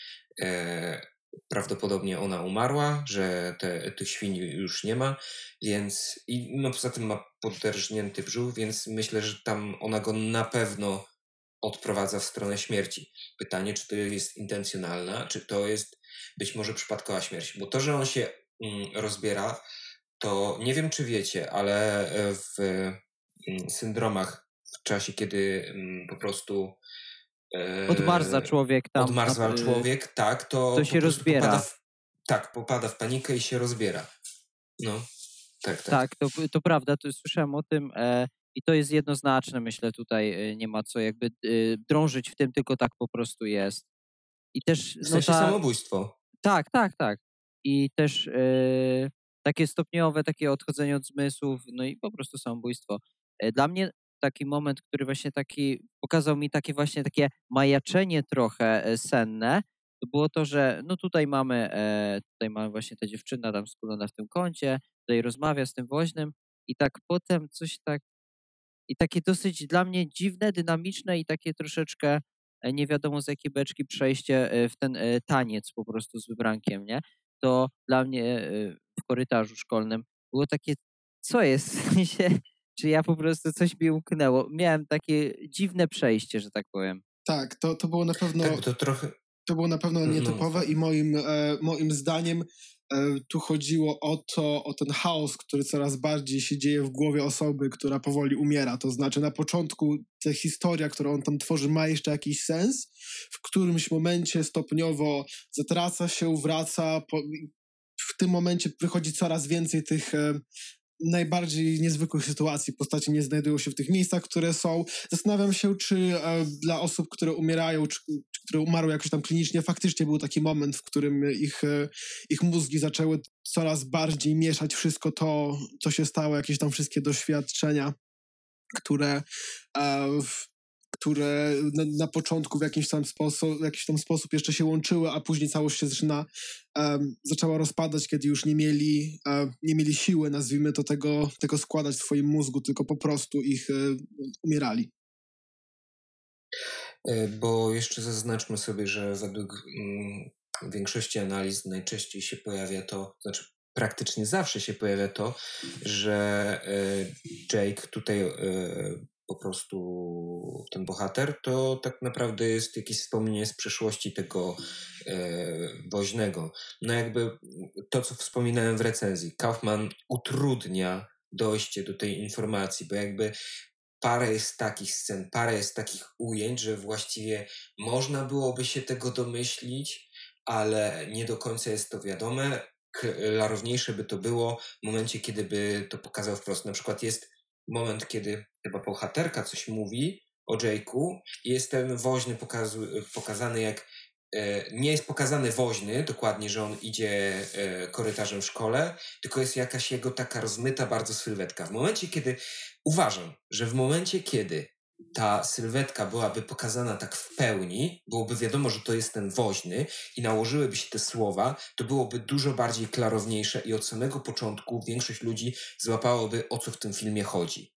e, prawdopodobnie ona umarła, że te, tych świń już nie ma, więc i no poza tym ma poderżnięty brzuch, więc myślę, że tam ona go na pewno odprowadza w stronę śmierci. Pytanie, czy to jest intencjonalna, czy to jest być może przypadkowa śmierć, bo to, że on się mm, rozbiera, to nie wiem, czy wiecie, ale e, w mm, syndromach w czasie, kiedy mm, po prostu Odmarza człowiek tam. odmarza na- y, człowiek, tak, to, to się rozbiera. Popada w, tak, popada w panikę i się rozbiera. No, tak, tak. Tak, to, to prawda, to słyszałem o tym e, i to jest jednoznaczne, myślę, tutaj e, nie ma co jakby e, drążyć w tym, tylko tak po prostu jest. I też, W no sensie ta, samobójstwo. tak, tak, tak. I też e, takie stopniowe, takie odchodzenie od zmysłów, no i po prostu samobójstwo. E, Dla mnie taki moment, który właśnie taki pokazał mi takie właśnie takie majaczenie trochę e, senne, to było to, że no tutaj mamy, e, tutaj mamy właśnie ta dziewczyna tam skulona w tym kącie, tutaj rozmawia z tym woźnym i tak potem coś tak i takie dosyć dla mnie dziwne, dynamiczne i takie troszeczkę e, nie wiadomo z jakiej beczki przejście w ten taniec po prostu z wybrankiem, nie? To dla mnie w korytarzu szkolnym było takie, co jest? W sensie, czy ja po prostu coś mi umknęło. Miałem takie dziwne przejście, że tak powiem. Tak, to, to było na pewno. Tak, to trochę. To było na pewno no. nietypowe no. i moim, e, moim zdaniem e, tu chodziło o to, o ten chaos, który coraz bardziej się dzieje w głowie osoby, która powoli umiera. To znaczy na początku ta historia, którą on tam tworzy, ma jeszcze jakiś sens. W którymś momencie stopniowo zatraca się, wraca. Po, w tym momencie wychodzi coraz więcej tych e, najbardziej niezwykłych sytuacji. Postacie nie znajdują się w tych miejscach, które są. Zastanawiam się, czy e, dla osób, które umierają, czy, czy które umarły jakoś tam klinicznie, faktycznie był taki moment, w którym ich, e, ich mózgi zaczęły coraz bardziej mieszać wszystko to, co się stało, jakieś tam wszystkie doświadczenia, które e, w, które na, na, początku w jakiś tam sposób, w jakiś tam sposób jeszcze się łączyły, a później całość się zaczyna, um, zaczęła rozpadać, kiedy już nie mieli, um, nie mieli siły, nazwijmy to, tego, tego składać w swoim mózgu, tylko po prostu ich um, umierali. E, bo jeszcze zaznaczmy sobie, że według mm, większości analiz najczęściej się pojawia to, znaczy praktycznie zawsze się pojawia to, że Jake tutaj po prostu ten bohater, to tak naprawdę jest jakieś wspomnienie z przeszłości tego e, woźnego. No jakby to, co wspominałem w recenzji, Kaufman utrudnia dojście do tej informacji, bo jakby parę jest takich scen, parę jest takich ujęć, że właściwie można byłoby się tego domyślić, ale nie do końca jest to wiadome. Klarowniejsze by to było w momencie, kiedy by to pokazał wprost. Na przykład jest moment, kiedy chyba bohaterka coś mówi o Jake'u i jest ten woźny pokazu, pokazany jak e, nie jest pokazany woźny, dokładnie, że on idzie e, korytarzem w szkole, tylko jest jakaś jego taka rozmyta bardzo sylwetka. W momencie, kiedy uważam, że w momencie, kiedy ta sylwetka byłaby pokazana tak w pełni, byłoby wiadomo, że to jest ten woźny i nałożyłyby się te słowa, to byłoby dużo bardziej klarowniejsze i od samego początku większość ludzi złapałoby o co w tym filmie chodzi.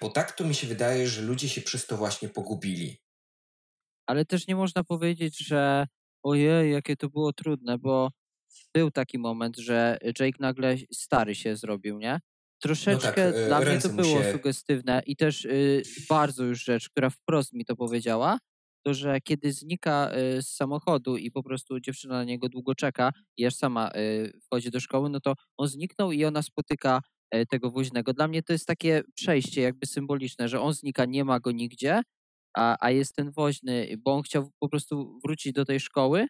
Bo tak to mi się wydaje, że ludzie się przez to właśnie pogubili. Ale też nie można powiedzieć, że ojej, jakie to było trudne, bo był taki moment, że Jake nagle stary się zrobił, nie? Troszeczkę no tak, dla mnie to było się... sugestywne i też y, bardzo już rzecz, która wprost mi to powiedziała, to że kiedy znika y, z samochodu i po prostu dziewczyna na niego długo czeka i aż sama y, wchodzi do szkoły, no to on zniknął i ona spotyka tego woźnego. Dla mnie to jest takie przejście jakby symboliczne, że on znika, nie ma go nigdzie, a, a jest ten woźny, bo on chciał po prostu wrócić do tej szkoły,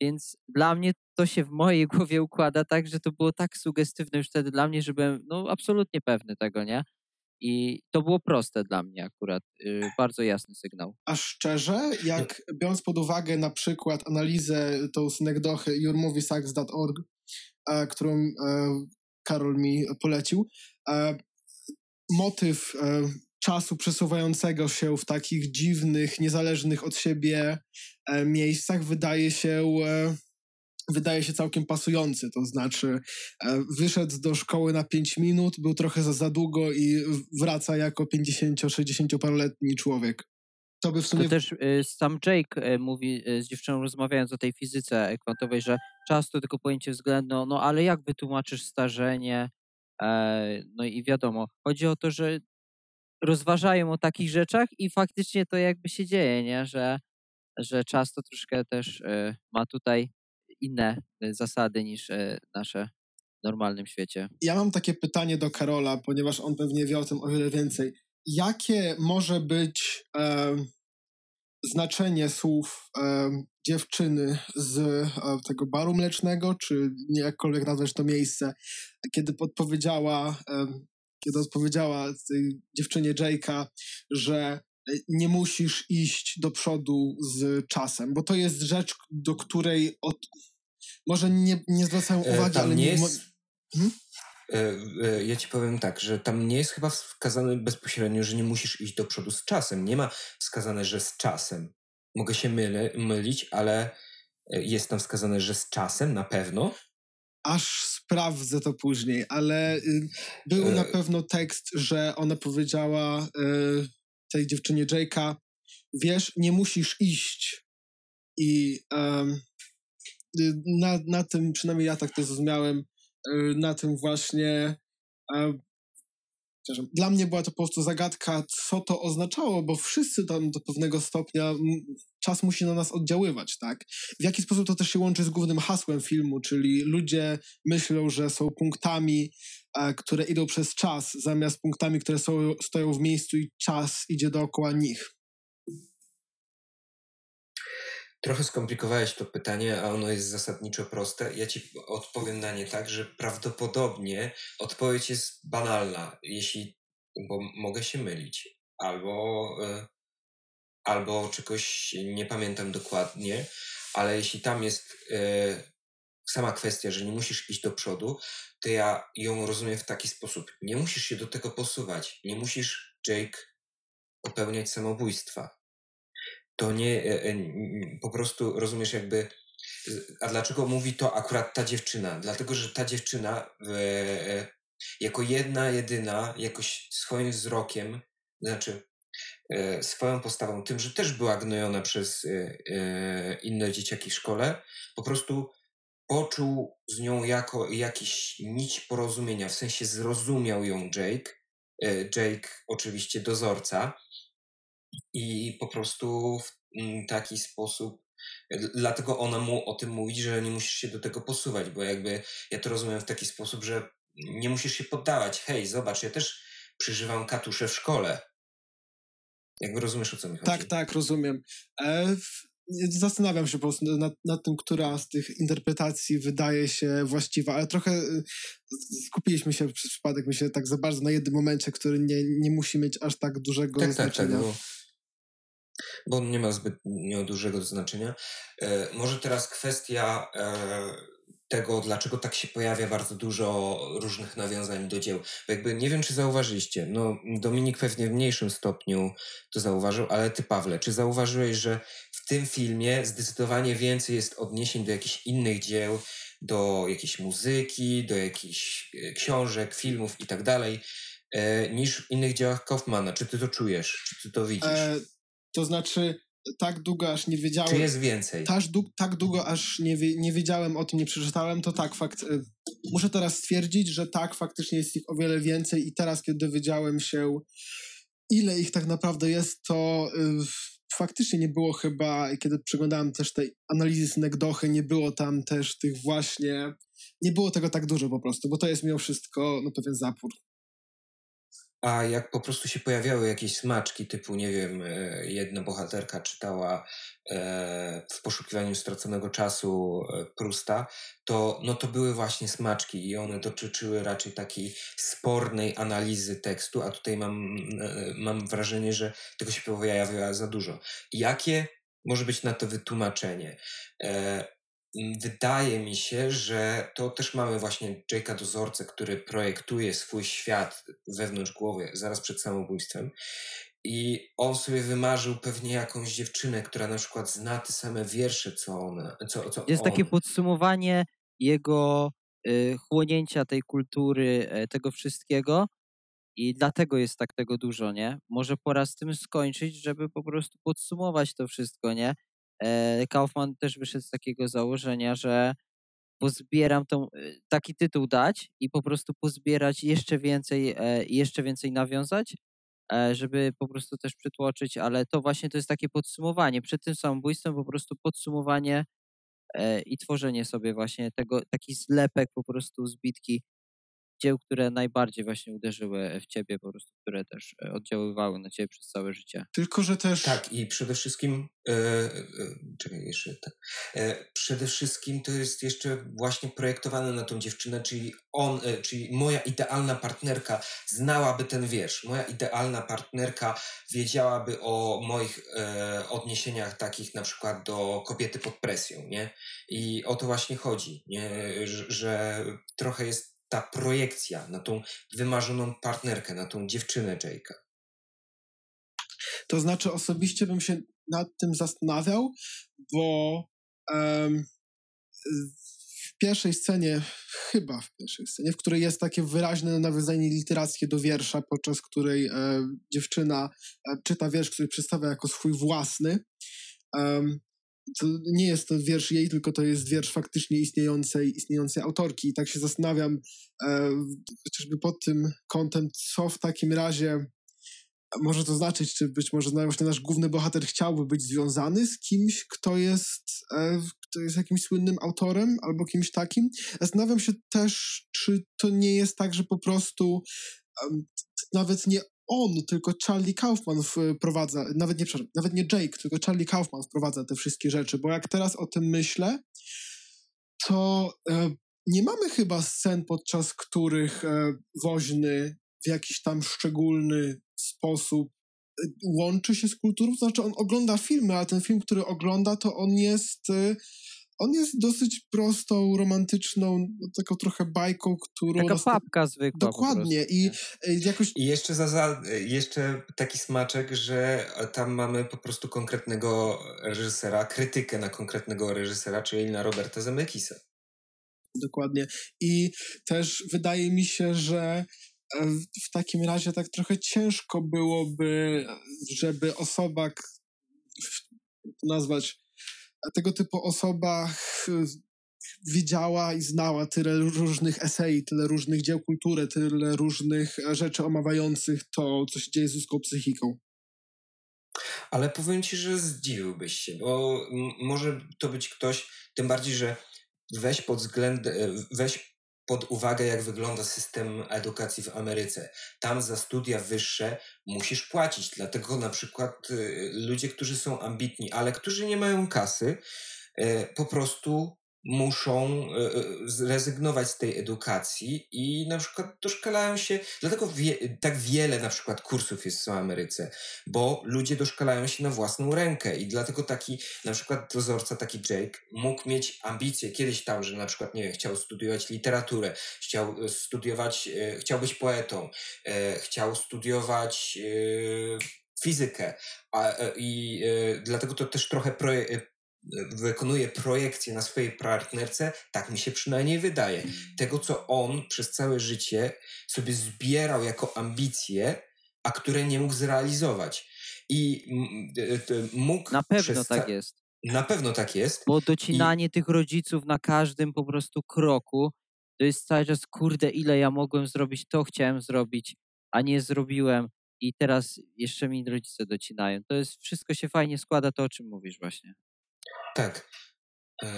więc dla mnie to się w mojej głowie układa tak, że to było tak sugestywne już wtedy dla mnie, że byłem no, absolutnie pewny tego, nie? I to było proste dla mnie akurat, yy, bardzo jasny sygnał. A szczerze, jak biorąc pod uwagę na przykład analizę tą synegdochy yourmoviesacks.org, e, którą e, Karol mi polecił, e, motyw e, czasu przesuwającego się w takich dziwnych, niezależnych od siebie e, miejscach wydaje się e, wydaje się całkiem pasujący. To znaczy, e, wyszedł do szkoły na 5 minut, był trochę za, za długo i wraca jako 50-60-paroletni człowiek. To by w sumie. To też y, sam Jake y, mówi y, z dziewczyną rozmawiając o tej fizyce kwantowej, że czas to tylko pojęcie względne, no ale jak wytłumaczysz starzenie? E, no i wiadomo, chodzi o to, że rozważają o takich rzeczach i faktycznie to jakby się dzieje, nie? Że, że czas to troszkę też ma tutaj inne zasady niż nasze w normalnym świecie. Ja mam takie pytanie do Karola, ponieważ on pewnie wie o tym o wiele więcej. Jakie może być e, znaczenie słów e, dziewczyny z e, tego baru mlecznego, czy jakkolwiek nazwać to miejsce, kiedy odpowiedziała, kiedy odpowiedziała tej dziewczynie Jake'a, że nie musisz iść do przodu z czasem, bo to jest rzecz, do której od, może nie, nie zwracają e, uwagi, ale nie... Jest... Hmm? E, e, ja ci powiem tak, że tam nie jest chyba wskazane bezpośrednio, że nie musisz iść do przodu z czasem. Nie ma wskazane, że z czasem. Mogę się mylę, mylić, ale e, jest tam wskazane, że z czasem na pewno. Aż sprawdzę to później, ale y, był na pewno tekst, że ona powiedziała y, tej dziewczynie Jake'a, wiesz, nie musisz iść. I um, na, na tym, przynajmniej ja tak to zrozumiałem, na tym właśnie. Dla mnie była to po prostu zagadka, co to oznaczało, bo wszyscy tam do pewnego stopnia czas musi na nas oddziaływać, tak? W jaki sposób to też się łączy z głównym hasłem filmu, czyli ludzie myślą, że są punktami, które idą przez czas, zamiast punktami, które są, stoją w miejscu i czas idzie dookoła nich. Trochę skomplikowałeś to pytanie, a ono jest zasadniczo proste. Ja ci odpowiem na nie tak, że prawdopodobnie odpowiedź jest banalna, jeśli, bo mogę się mylić, albo, y, albo czegoś nie pamiętam dokładnie, ale jeśli tam jest y, sama kwestia, że nie musisz iść do przodu, to ja ją rozumiem w taki sposób. Nie musisz się do tego posuwać, nie musisz, Jake, popełniać samobójstwa to nie, e, e, po prostu rozumiesz jakby, a dlaczego mówi to akurat ta dziewczyna? Dlatego, że ta dziewczyna e, jako jedna, jedyna, jakoś swoim wzrokiem, znaczy swoją postawą, tym, że też była gnojona przez inne dzieciaki w szkole, po prostu poczuł z nią jako jakiś nić porozumienia, w sensie zrozumiał ją Jake, Jake oczywiście dozorca, i po prostu w mm, taki sposób Dlatego ona mu o tym mówi, że nie musisz się do tego posuwać, bo jakby ja to rozumiem w taki sposób, że nie musisz się poddawać. Hej, zobacz, ja też przeżywam katusze w szkole. Jakby rozumiesz, o co mi chodzi. Tak, tak, rozumiem. E, zastanawiam się po prostu nad, nad, tym, która z tych interpretacji wydaje się właściwa, ale trochę e, skupiliśmy się przez przypadek, myślę, tak za bardzo na jednym momencie, który nie, nie musi mieć aż tak dużego tak, znaczenia. Tak, tak, bo bo on nie ma zbyt dużego znaczenia. E, może teraz kwestia e, tego, dlaczego tak się pojawia bardzo dużo różnych nawiązań do dzieł. Jakby nie wiem, czy zauważyliście, no Dominik pewnie w mniejszym stopniu to zauważył, ale ty Pawle, czy zauważyłeś, że w tym filmie zdecydowanie więcej jest odniesień do jakichś innych dzieł, do jakiejś muzyki, do jakichś e, książek, filmów i tak dalej, niż w innych dziełach Kaufmana. Czy ty to czujesz? Czy ty to widzisz? E, to znaczy, tak długo aż nie wiedziałem. Czy jest więcej? Tak, tak długo aż nie, nie wiedziałem o tym, nie przeczytałem, to tak, fakt. Y, muszę teraz stwierdzić, że tak, faktycznie jest ich o wiele więcej i teraz, kiedy dowiedziałem się, ile ich tak naprawdę jest, to y, faktycznie nie było chyba, kiedy przeglądałem też tej analizy synekdochy, nie było tam też tych właśnie, nie było tego tak dużo po prostu, bo to jest mimo wszystko no, pewien zapór. A jak po prostu się pojawiały jakieś smaczki, typu, nie wiem, e, jedna bohaterka czytała e, w poszukiwaniu straconego czasu e, Prusta, to, no to były właśnie smaczki i one dotyczyły raczej takiej spornej analizy tekstu, a tutaj mam, mam wrażenie, że tego się pojawia za dużo. Jakie może być na to wytłumaczenie? Wydaje mi się, że to też mamy właśnie Jake'a Dozorcę, który projektuje swój świat wewnątrz głowy zaraz przed samobójstwem. I on sobie wymarzył pewnie jakąś dziewczynę, która na przykład zna te same wiersze, co ona. Co, co Jest on. takie podsumowanie jego y, chłonięcia tej kultury, y, tego wszystkiego. I dlatego jest tak tego dużo, nie? Może pora z tym skończyć, żeby po prostu podsumować to wszystko, nie? E, Kaufman też wyszedł z takiego założenia, że pozbieram tą, e, taki tytuł dać i po prostu pozbierać jeszcze więcej, e, jeszcze więcej nawiązać, żeby po prostu też przytłoczyć, ale to właśnie to jest takie podsumowanie. Przed tym samobójstwem po prostu podsumowanie i tworzenie sobie właśnie tego, taki zlepek po prostu zbitki dzieł, które najbardziej właśnie uderzyły w ciebie, po prostu, które też e, oddziaływały na ciebie przez całe życie. Tylko, że też... Tak, i przede wszystkim, e, e, czekaj jeszcze, tak. E, przede wszystkim to jest jeszcze właśnie projektowane na tą dziewczynę, czyli on, czyli moja idealna partnerka znałaby ten wiersz, moja idealna partnerka wiedziałaby o moich odniesieniach takich na przykład do kobiety pod presją, nie? I o to właśnie chodzi, nie? Że, że trochę jest ta projekcja na tą wymarzoną partnerkę, na tą dziewczynę Jake'a. To znaczy, osobiście bym się nad tym zastanawiał, bo um, w pierwszej scenie, chyba w pierwszej scenie, w której jest takie wyraźne nawiązanie literackie do wiersza, podczas której e, dziewczyna e, czyta wiersz, który przedstawia jako swój własny. Um, to nie jest to wiersz jej, tylko to jest wiersz faktycznie istniejącej, istniejącej autorki. I tak się zastanawiam, e, chociażby pod tym kątem, co w takim razie może to znaczyć, czy być może właśnie nasz główny bohater chciałby być związany z kimś, kto jest, e, kto jest jakimś słynnym autorem albo kimś takim. Zastanawiam się też, czy to nie jest tak, że po prostu um, nawet nie on, tylko Charlie Kaufman wprowadza, nawet nie, nawet nie Jake, tylko Charlie Kaufman wprowadza te wszystkie rzeczy, bo jak teraz o tym myślę, to e, nie mamy chyba scen, podczas których e, woźny w jakiś tam szczególny sposób e, łączy się z kulturą. Znaczy, on ogląda filmy, ale ten film, który ogląda, to on jest. E, on jest dosyć prostą, romantyczną, no, taką trochę bajką, którą... Taka papka zwykła. Dokładnie. I e, jakoś... I jeszcze, za, za, jeszcze taki smaczek, że tam mamy po prostu konkretnego reżysera, krytykę na konkretnego reżysera, czyli na Roberta Zemeckisa. Dokładnie. I też wydaje mi się, że w takim razie tak trochę ciężko byłoby, żeby osoba, nazwać, tego typu osoba widziała i znała tyle różnych esei, tyle różnych dzieł kultury, tyle różnych rzeczy omawiających to, co się dzieje z ludzką psychiką. Ale powiem ci, że zdziwiłbyś się, bo może to być ktoś, tym bardziej, że weź pod względem, weź pod uwagę, jak wygląda system edukacji w Ameryce. Tam za studia wyższe musisz płacić, dlatego na przykład y, ludzie, którzy są ambitni, ale którzy nie mają kasy, y, po prostu muszą e, e, zrezygnować z tej edukacji i na przykład doszkalają się, dlatego wie, tak wiele na przykład kursów jest w Ameryce, bo ludzie doszkalają się na własną rękę i dlatego taki na przykład dozorca, taki Jake mógł mieć ambicje kiedyś tam, że na przykład, nie wiem, chciał studiować literaturę, chciał e, studiować, chciał być poetą, chciał studiować fizykę a, i dlatego to też trochę proje, wykonuje projekcję na swojej partnerce, tak mi się przynajmniej wydaje. Tego, co on przez całe życie sobie zbierał jako ambicje, a które nie mógł zrealizować. I mógł. Na pewno tak jest. Na pewno tak jest. Bo docinanie I... tych rodziców na każdym po prostu kroku to jest cały czas, kurde, ile ja mogłem zrobić, to chciałem zrobić, a nie zrobiłem. I teraz jeszcze mi rodzice docinają. To jest, wszystko się fajnie składa, to o czym mówisz właśnie. Tak. E,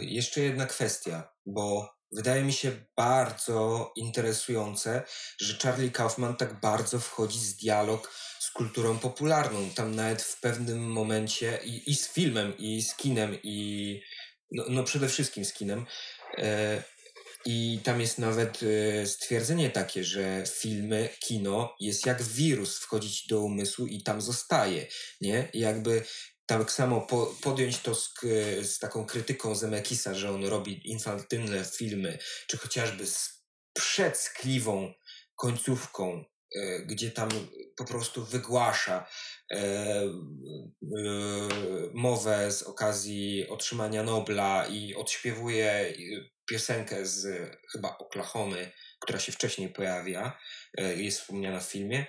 jeszcze jedna kwestia, bo wydaje mi się bardzo interesujące, że Charlie Kaufman tak bardzo wchodzi z dialog z kulturą popularną. Tam nawet w pewnym momencie i, i z filmem, i z kinem, i no, no przede wszystkim z kinem. E, I tam jest nawet e, stwierdzenie takie, że filmy, kino jest jak wirus wchodzić do umysłu i tam zostaje, nie? I jakby tak samo po, podjąć to z, z, taką krytyką Zemekisa, że on robi infantylne filmy, czy chociażby z przedskliwą końcówką, e, gdzie tam po prostu wygłasza e, e, mowę z okazji otrzymania Nobla i odśpiewuje piosenkę z chyba Oklahomy, która się wcześniej pojawia, e, jest wspomniana w filmie.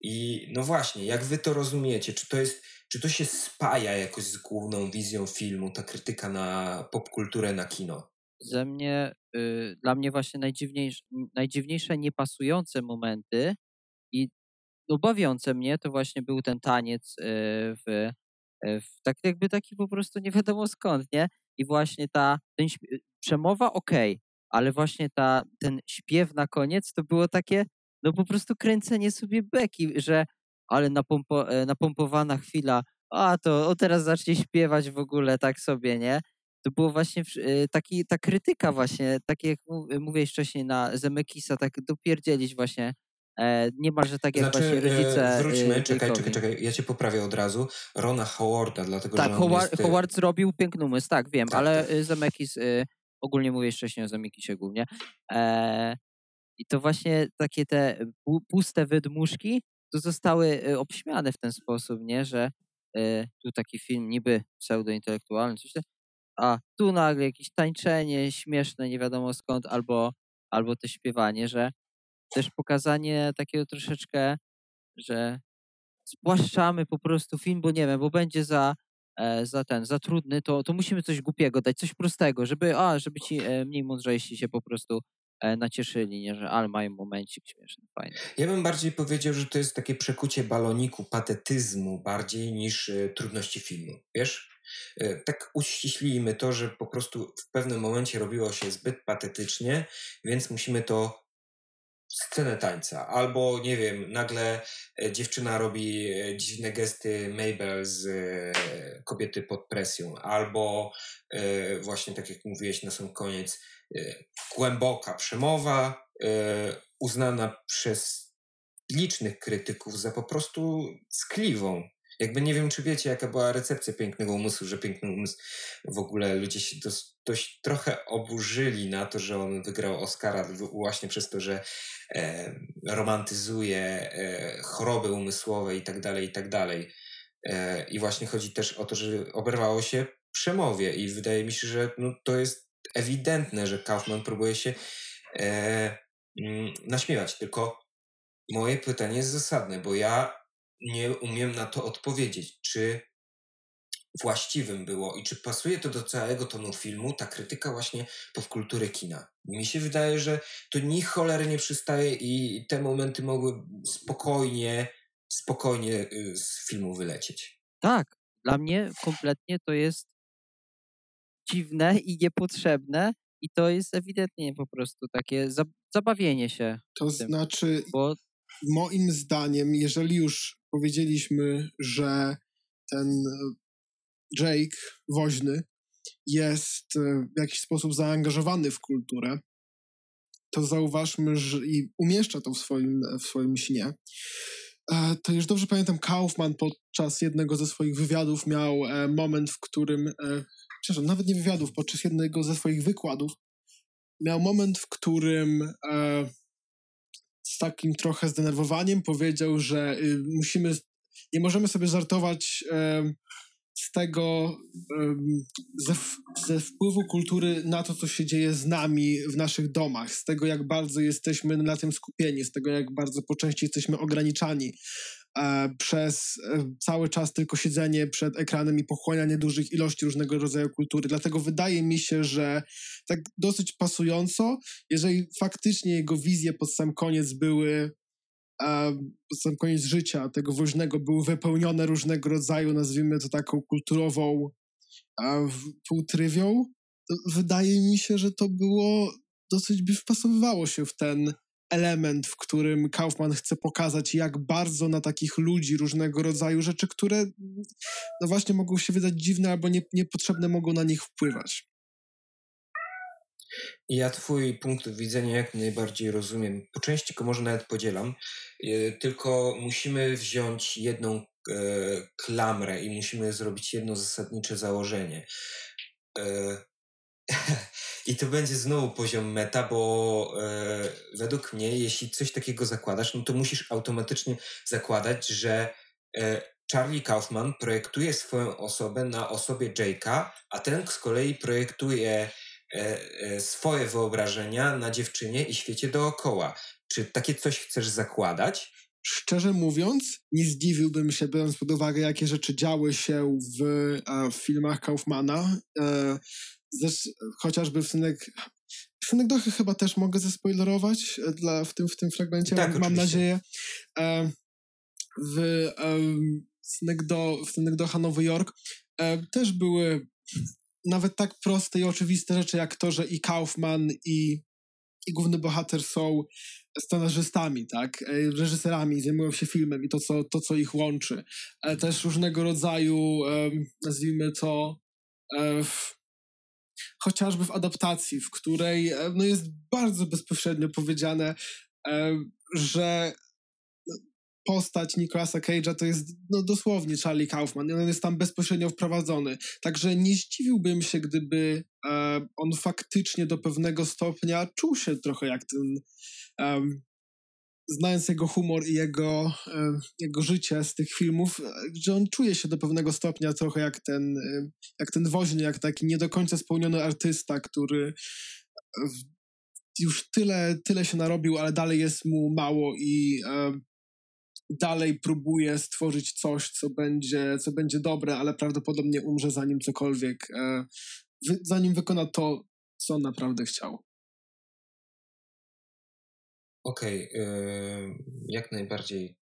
I no właśnie, jak wy to rozumiecie? Czy to jest czy to się spaja jakoś z główną wizją filmu, ta krytyka na popkulturę, na kino? Ze mnie, y, dla mnie właśnie najdziwniejsze, najdziwniejsze niepasujące momenty i no, bawiące mnie to właśnie był ten taniec y, w, y, w tak jakby taki po prostu nie wiadomo skąd, nie? I właśnie ta ten, przemowa okej, okay, ale właśnie ta, ten śpiew na koniec to było takie no po prostu kręcenie sobie beki, że ale napompo, e, napompowana chwila, a to o teraz zacznie śpiewać w ogóle tak sobie, nie? To było właśnie e, taki, ta krytyka właśnie, tak jak mówiłeś wcześniej na Zemekisa, tak dopierdzielić właśnie e, niemalże tak jak znaczy, właśnie rodzice. Wróćmy, czekaj, czekaj, czekaj, ja cię poprawię od razu. Rona Howarda, dlatego tak, że. Tak, Howard, jest... Howard zrobił piękny umysł, tak, wiem, tak, ale tak. Zemekis ogólnie mówię wcześniej o Zamikisie głównie. E, I to właśnie takie te puste wydmuszki to zostały e, obśmiane w ten sposób, nie, że e, tu taki film niby pseudointelektualny, coś tam, a tu nagle jakieś tańczenie śmieszne, nie wiadomo skąd, albo, albo to śpiewanie, że też pokazanie takiego troszeczkę, że spłaszczamy po prostu film, bo nie wiem, bo będzie za, e, za ten, za trudny, to, to musimy coś głupiego dać, coś prostego, żeby, a, żeby ci e, mniej mądrzejsi się po prostu e, nacieszyli, nie, że ale mają momencik śmieszny, fajny. Ja bym bardziej powiedział, że to jest takie przekucie baloniku, patetyzmu bardziej niż trudności filmu, wiesz? Tak uściślijmy to, że po prostu w pewnym momencie robiło się zbyt patetycznie, więc musimy to scenę tańca, albo nie wiem, nagle e, dziewczyna robi e, dziwne gesty Mabel z e, kobiety pod presją, albo właśnie tak jak mówiłeś na sam koniec, głęboka przemowa, uznana przez licznych krytyków za po prostu skliwą, jakby nie wiem, czy wiecie, jaka była recepcja Pięknego Umysłu, że Piękny Umysł w ogóle ludzie się dość, dość trochę oburzyli na to, że on wygrał Oscara właśnie przez to, że e, romantyzuje e, choroby umysłowe i tak dalej, i tak dalej. E, I właśnie chodzi też o to, że oberwało się przemowie i wydaje mi się, że no, to jest ewidentne, że Kaufman próbuje się e, mm, naśmiewać, tylko moje pytanie jest zasadne, bo ja nie umiem na to odpowiedzieć, czy właściwym było i czy pasuje to do całego tonu filmu, ta krytyka właśnie popkultury kina. Mi się wydaje, że to ni cholery nie przystaje i te momenty mogły spokojnie, spokojnie y, z filmu wylecieć. Tak, dla mnie kompletnie to jest dziwne i niepotrzebne i to jest ewidentnie po prostu takie zabawienie się. To znaczy, bo... moim zdaniem, jeżeli już powiedzieliśmy, że ten e, Jake woźny jest e, w jakiś sposób zaangażowany w kulturę, to zauważmy, że i umieszcza to w swoim, w swoim śnie. E, to już dobrze pamiętam, Kaufman podczas jednego ze swoich wywiadów miał moment, w którym, przepraszam, nawet nie wywiadów, podczas jednego ze swoich wykładów, miał moment, w którym z takim trochę zdenerwowaniem powiedział, że y, musimy, nie możemy sobie żartować z tego, ze, ze, wpływu kultury na to, co się dzieje z nami w naszych domach, z tego, jak bardzo jesteśmy na tym skupieni, z tego, jak bardzo po części jesteśmy ograniczani. e, przez e, cały czas tylko siedzenie przed ekranem i pochłanianie dużych ilości różnego rodzaju kultury. Dlatego wydaje mi się, że tak dosyć pasująco, jeżeli faktycznie jego wizje pod sam koniec były pod sam koniec życia tego woźnego były wypełnione różnego rodzaju, nazwijmy to taką kulturową półtrywią, wydaje mi się, że to było dosyć by wpasowywało się w ten element, w którym Kaufman chce pokazać, jak bardzo na takich ludzi różnego rodzaju rzeczy, które no właśnie mogą się wydać dziwne albo nie, niepotrzebne, mogą na nich wpływać. Ja Twój punkt widzenia jak najbardziej rozumiem. Po części go może nawet podzielam, e, tylko musimy wziąć jedną e, klamrę i musimy zrobić jedno zasadnicze założenie. E, I to będzie znowu poziom meta, bo e, według mnie, jeśli coś takiego zakładasz, no to musisz automatycznie zakładać, że e, Charlie Kaufman projektuje swoją osobę na osobie Jake'a, a ten z kolei projektuje e, e, swoje wyobrażenia na dziewczynie i świecie dookoła. Czy takie coś chcesz zakładać? Szczerze mówiąc, nie zdziwiłbym się, biorąc pod uwagę, jakie rzeczy działy się w, w filmach Kaufmana. E, Zresztą, chociażby w synek, synekdochy chyba też mogę zespoilerować e, dla, w, tym, w tym fragmencie, tak, mam, mam nadzieję. E, w, e, synekdo, w Nowy Jork e, też były nawet tak proste i oczywiste rzeczy, jak to, że i Kaufman, i, i główny bohater są scenarzystami, tak, e, reżyserami, zajmują się filmem i to, co, to, co ich łączy. E, też różnego rodzaju, nazwijmy to, chociażby w adaptacji, w której e, no, jest bardzo bezpośrednio powiedziane, e, że postać Nicolasa Cage'a to jest no, dosłownie Charlie Kaufman. On jest tam bezpośrednio wprowadzony. Także nie zdziwiłbym się, gdyby e, on faktycznie do pewnego stopnia czuł się trochę jak ten. Znając jego humor i jego, e, jego życie z tych filmów, że on czuje się do pewnego stopnia trochę jak ten, e, jak ten woźny, jak taki nie do końca spełniony artysta, który już tyle, tyle się narobił, ale dalej jest mu mało i e, dalej próbuje stworzyć coś, co będzie, co będzie dobre, ale prawdopodobnie umrze zanim cokolwiek, e, zanim wykona to, co naprawdę chciał. Okej, okay, jak najbardziej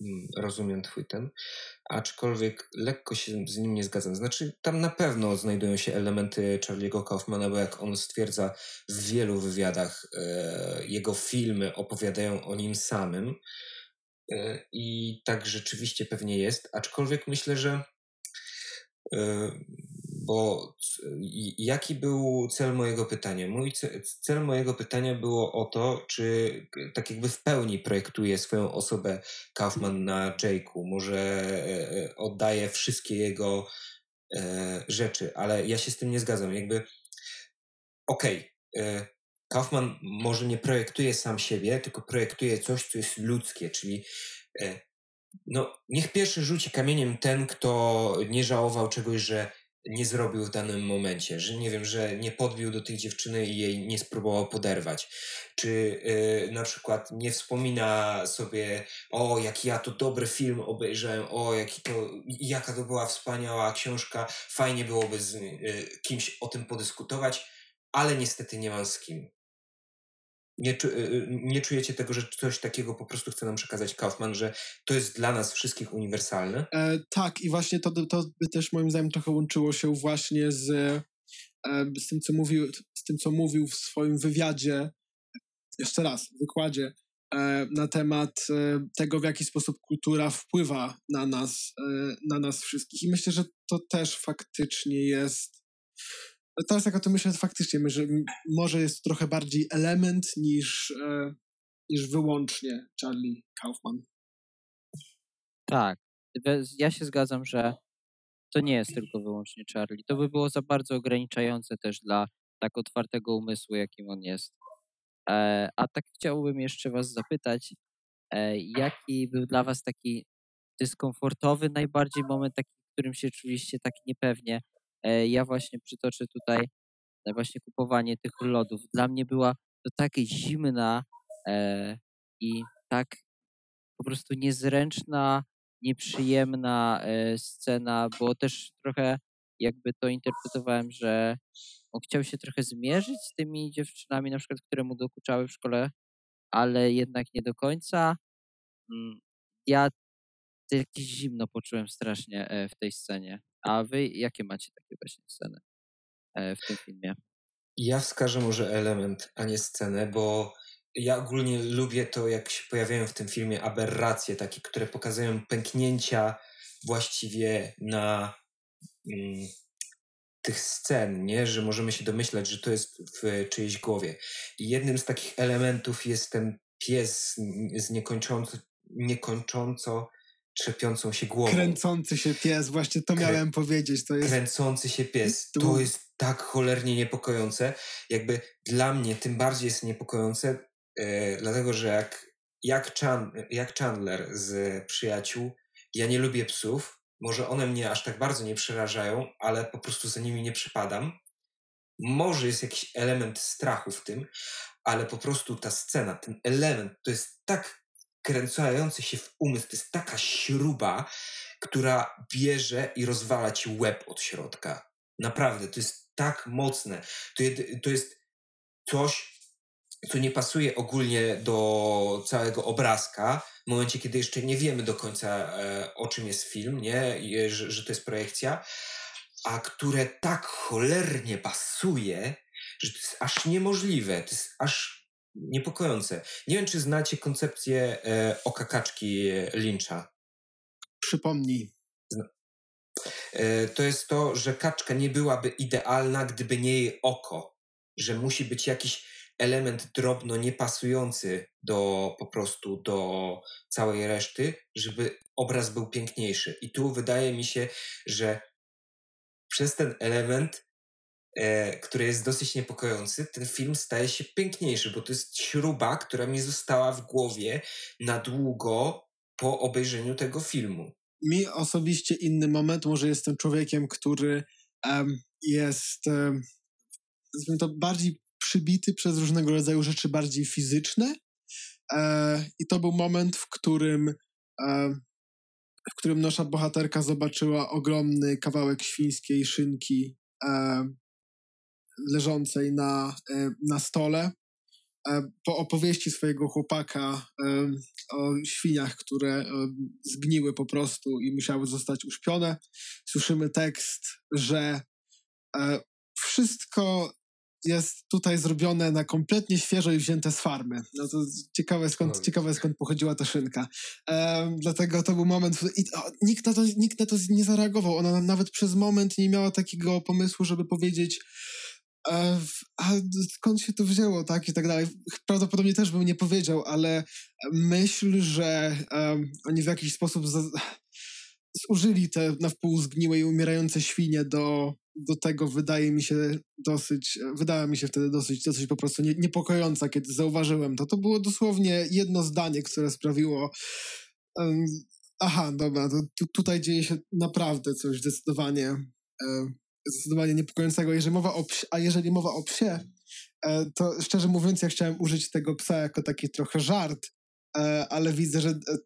mm, rozumiem twój ten, aczkolwiek lekko się z nim nie zgadzam. Znaczy, tam na pewno znajdują się elementy Charlie'ego Kaufmana, bo jak on stwierdza w wielu wywiadach, e, jego filmy opowiadają o nim samym, E, I tak rzeczywiście pewnie jest, aczkolwiek myślę, że e, bo jaki był cel mojego pytania? Mój cel mojego pytania było o to, czy tak jakby w pełni projektuje swoją osobę Kaufman na Jake'u, może e, oddaje wszystkie jego rzeczy, ale ja się z tym nie zgadzam. Jakby okej, okay, Kaufman może nie projektuje sam siebie, tylko projektuje coś, co jest ludzkie, czyli e, no, niech pierwszy rzuci kamieniem ten, kto nie żałował czegoś, że nie zrobił w danym momencie, że nie wiem, że nie podbił do tej dziewczyny i jej nie spróbował poderwać, czy yy, na przykład nie wspomina sobie, o jaki ja to dobry film obejrzałem, o jaki to, jaka to była wspaniała książka, fajnie byłoby z yy, kimś o tym podyskutować, ale niestety nie mam z kim. Nie, y, y, nie czujecie tego, że coś takiego po prostu chce nam przekazać Kaufman, że to jest dla nas wszystkich uniwersalne? E, tak, i właśnie to, to by też moim zdaniem trochę łączyło się właśnie z, e, z, tym, co mówił, z tym, co mówił w swoim wywiadzie, jeszcze raz, wykładzie, e, na temat e, tego, w jaki sposób kultura wpływa na nas, e, na nas wszystkich. I myślę, że to też faktycznie jest teraz jak o tym myślę, to faktycznie że może jest trochę bardziej element niż, e, niż wyłącznie Charlie Kaufman. Tak. Ja się zgadzam, że to nie jest tylko wyłącznie Charlie. To by było za bardzo ograniczające też dla tak otwartego umysłu, jakim on jest. E, a tak chciałbym jeszcze Was zapytać, e, jaki był dla Was taki dyskomfortowy najbardziej moment, taki, w którym się czuliście tak niepewnie ja właśnie przytoczę tutaj e, właśnie kupowanie tych lodów. Dla mnie była to tak zimna e, i tak po prostu niezręczna, nieprzyjemna scena, bo też trochę jakby to interpretowałem, że on chciał się trochę zmierzyć z tymi dziewczynami, na przykład, które mu dokuczały w szkole, ale jednak nie do końca. Mm, ja jakieś zimno poczułem strasznie w tej scenie. A wy jakie macie takie właśnie sceny e, w tym filmie? Ja wskażę może element, a nie scenę, bo ja ogólnie lubię to, jak się pojawiają w tym filmie aberracje takie, które pokazują pęknięcia właściwie na mm, tych scen, nie? że możemy się domyślać, że to jest w czyjejś głowie. I jednym z takich elementów jest ten pies z niekończąco, niekończąco trzepiącą się głową. Kręcący się pies, właśnie to Krę... miałem powiedzieć. To jest... Kręcący się pies. To jest tak cholernie niepokojące. Jakby dla mnie tym bardziej jest niepokojące, e, dlatego że jak, jak, Chan, jak Chandler z przyjaciół, ja nie lubię psów. Może one mnie aż tak bardzo nie przerażają, ale po prostu za nimi nie przypadam. Może jest jakiś element strachu w tym, ale po prostu ta scena, ten element, to jest tak kręcający się w umysł. To jest taka śruba, która bierze i rozwala ci łeb od środka. Naprawdę, to jest tak mocne. To, to jest coś, co nie pasuje ogólnie do całego obrazka, w momencie, kiedy jeszcze nie wiemy do końca, e, o czym jest film, nie? I, że, że to jest projekcja, a które tak cholernie pasuje, że to jest aż niemożliwe. To jest aż niepokojące. Nie wiem, czy znacie koncepcję e, oka kaczki Lyncha. Przypomnij. E, to jest to, że kaczka nie byłaby idealna, gdyby nie jej oko. Że musi być jakiś element drobno niepasujący do po prostu do całej reszty, żeby obraz był piękniejszy. I tu wydaje mi się, że przez ten element, który jest dosyć niepokojący, ten film staje się piękniejszy, bo to jest śruba, która mi została w głowie na długo po obejrzeniu tego filmu. Mi osobiście inny moment, może jestem człowiekiem, który um, jest um, to bardziej przybity przez różnego rodzaju rzeczy bardziej fizyczne. E, I to był moment, w którym, e, w którym nasza bohaterka zobaczyła ogromny kawałek świńskiej szynki e, leżącej na, e, na stole. E, po opowieści swojego chłopaka e, o świniach, które zgniły po prostu i musiały zostać uśpione, słyszymy tekst, że wszystko jest tutaj zrobione na kompletnie świeżo i wzięte z farmy. No to ciekawe skąd, ciekawe skąd pochodziła ta szynka. Um, dlatego to był moment, i, o, nikt, na to, nikt na to nie zareagował. Ona nawet przez moment nie miała takiego pomysłu, żeby powiedzieć a skąd się to wzięło, tak, i tak dalej. Prawdopodobnie też bym nie powiedział, ale myśl, że um, oni w jakiś sposób zużyli te na wpół zgniłe i umierające świnie do, do tego wydaje mi się dosyć, wydała mi się wtedy dosyć, dosyć po prostu nie, niepokojąca, kiedy zauważyłem to. To było dosłownie jedno zdanie, które sprawiło um, aha, dobra, to, tutaj dzieje się naprawdę coś zdecydowanie um, zdecydowanie niepokojącego. Jeżeli mowa o psie, a jeżeli mowa o psie, e, to szczerze mówiąc ja chciałem użyć tego psa jako taki trochę żart, e, ale widzę, że e,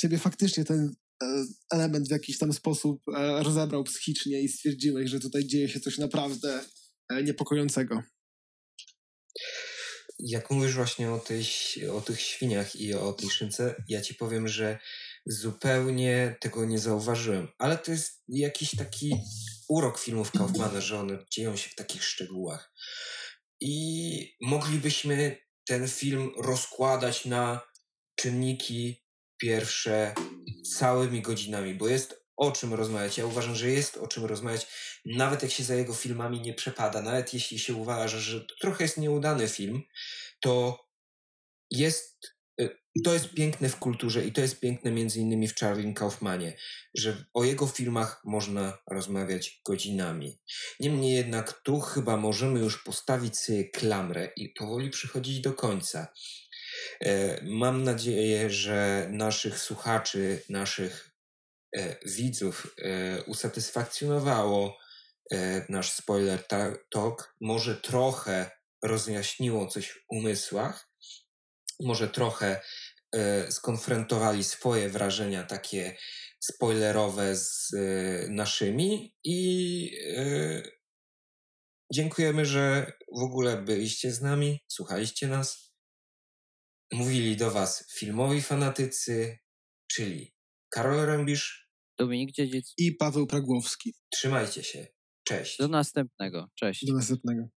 ciebie faktycznie ten element w jakiś tam sposób rozebrał psychicznie i stwierdziłeś, że tutaj dzieje się coś naprawdę niepokojącego. Jak mówisz właśnie o, tej, o tych świniach i o tej szynce, ja ci powiem, że zupełnie tego nie zauważyłem. Ale to jest jakiś taki urok filmów Kaufmana, że one dzieją się w takich szczegółach. I moglibyśmy ten film rozkładać na czynniki pierwsze całymi godzinami, bo jest o czym rozmawiać. Ja uważam, że jest o czym rozmawiać, nawet jak się za jego filmami nie przepada, nawet jeśli się uważa, że trochę jest nieudany film, to jest, y, to jest piękne w kulturze i to jest piękne między innymi w Charlie Kaufmanie, że o jego filmach można rozmawiać godzinami. Niemniej jednak tu chyba możemy już postawić sobie klamrę i powoli przychodzić do końca. E, mam nadzieję, że naszych słuchaczy, naszych e, widzów e, usatysfakcjonowało nasz spoiler talk. Może trochę rozjaśniło coś w umysłach, może trochę skonfrontowali swoje wrażenia takie spoilerowe z naszymi i dziękujemy, że w ogóle byliście z nami, słuchaliście nas. Mówili do Was filmowi fanatycy, czyli Karol Rębisz, Dominik Dziedzic i Paweł Pragłowski. Trzymajcie się. Cześć. Do następnego. Cześć. Do następnego.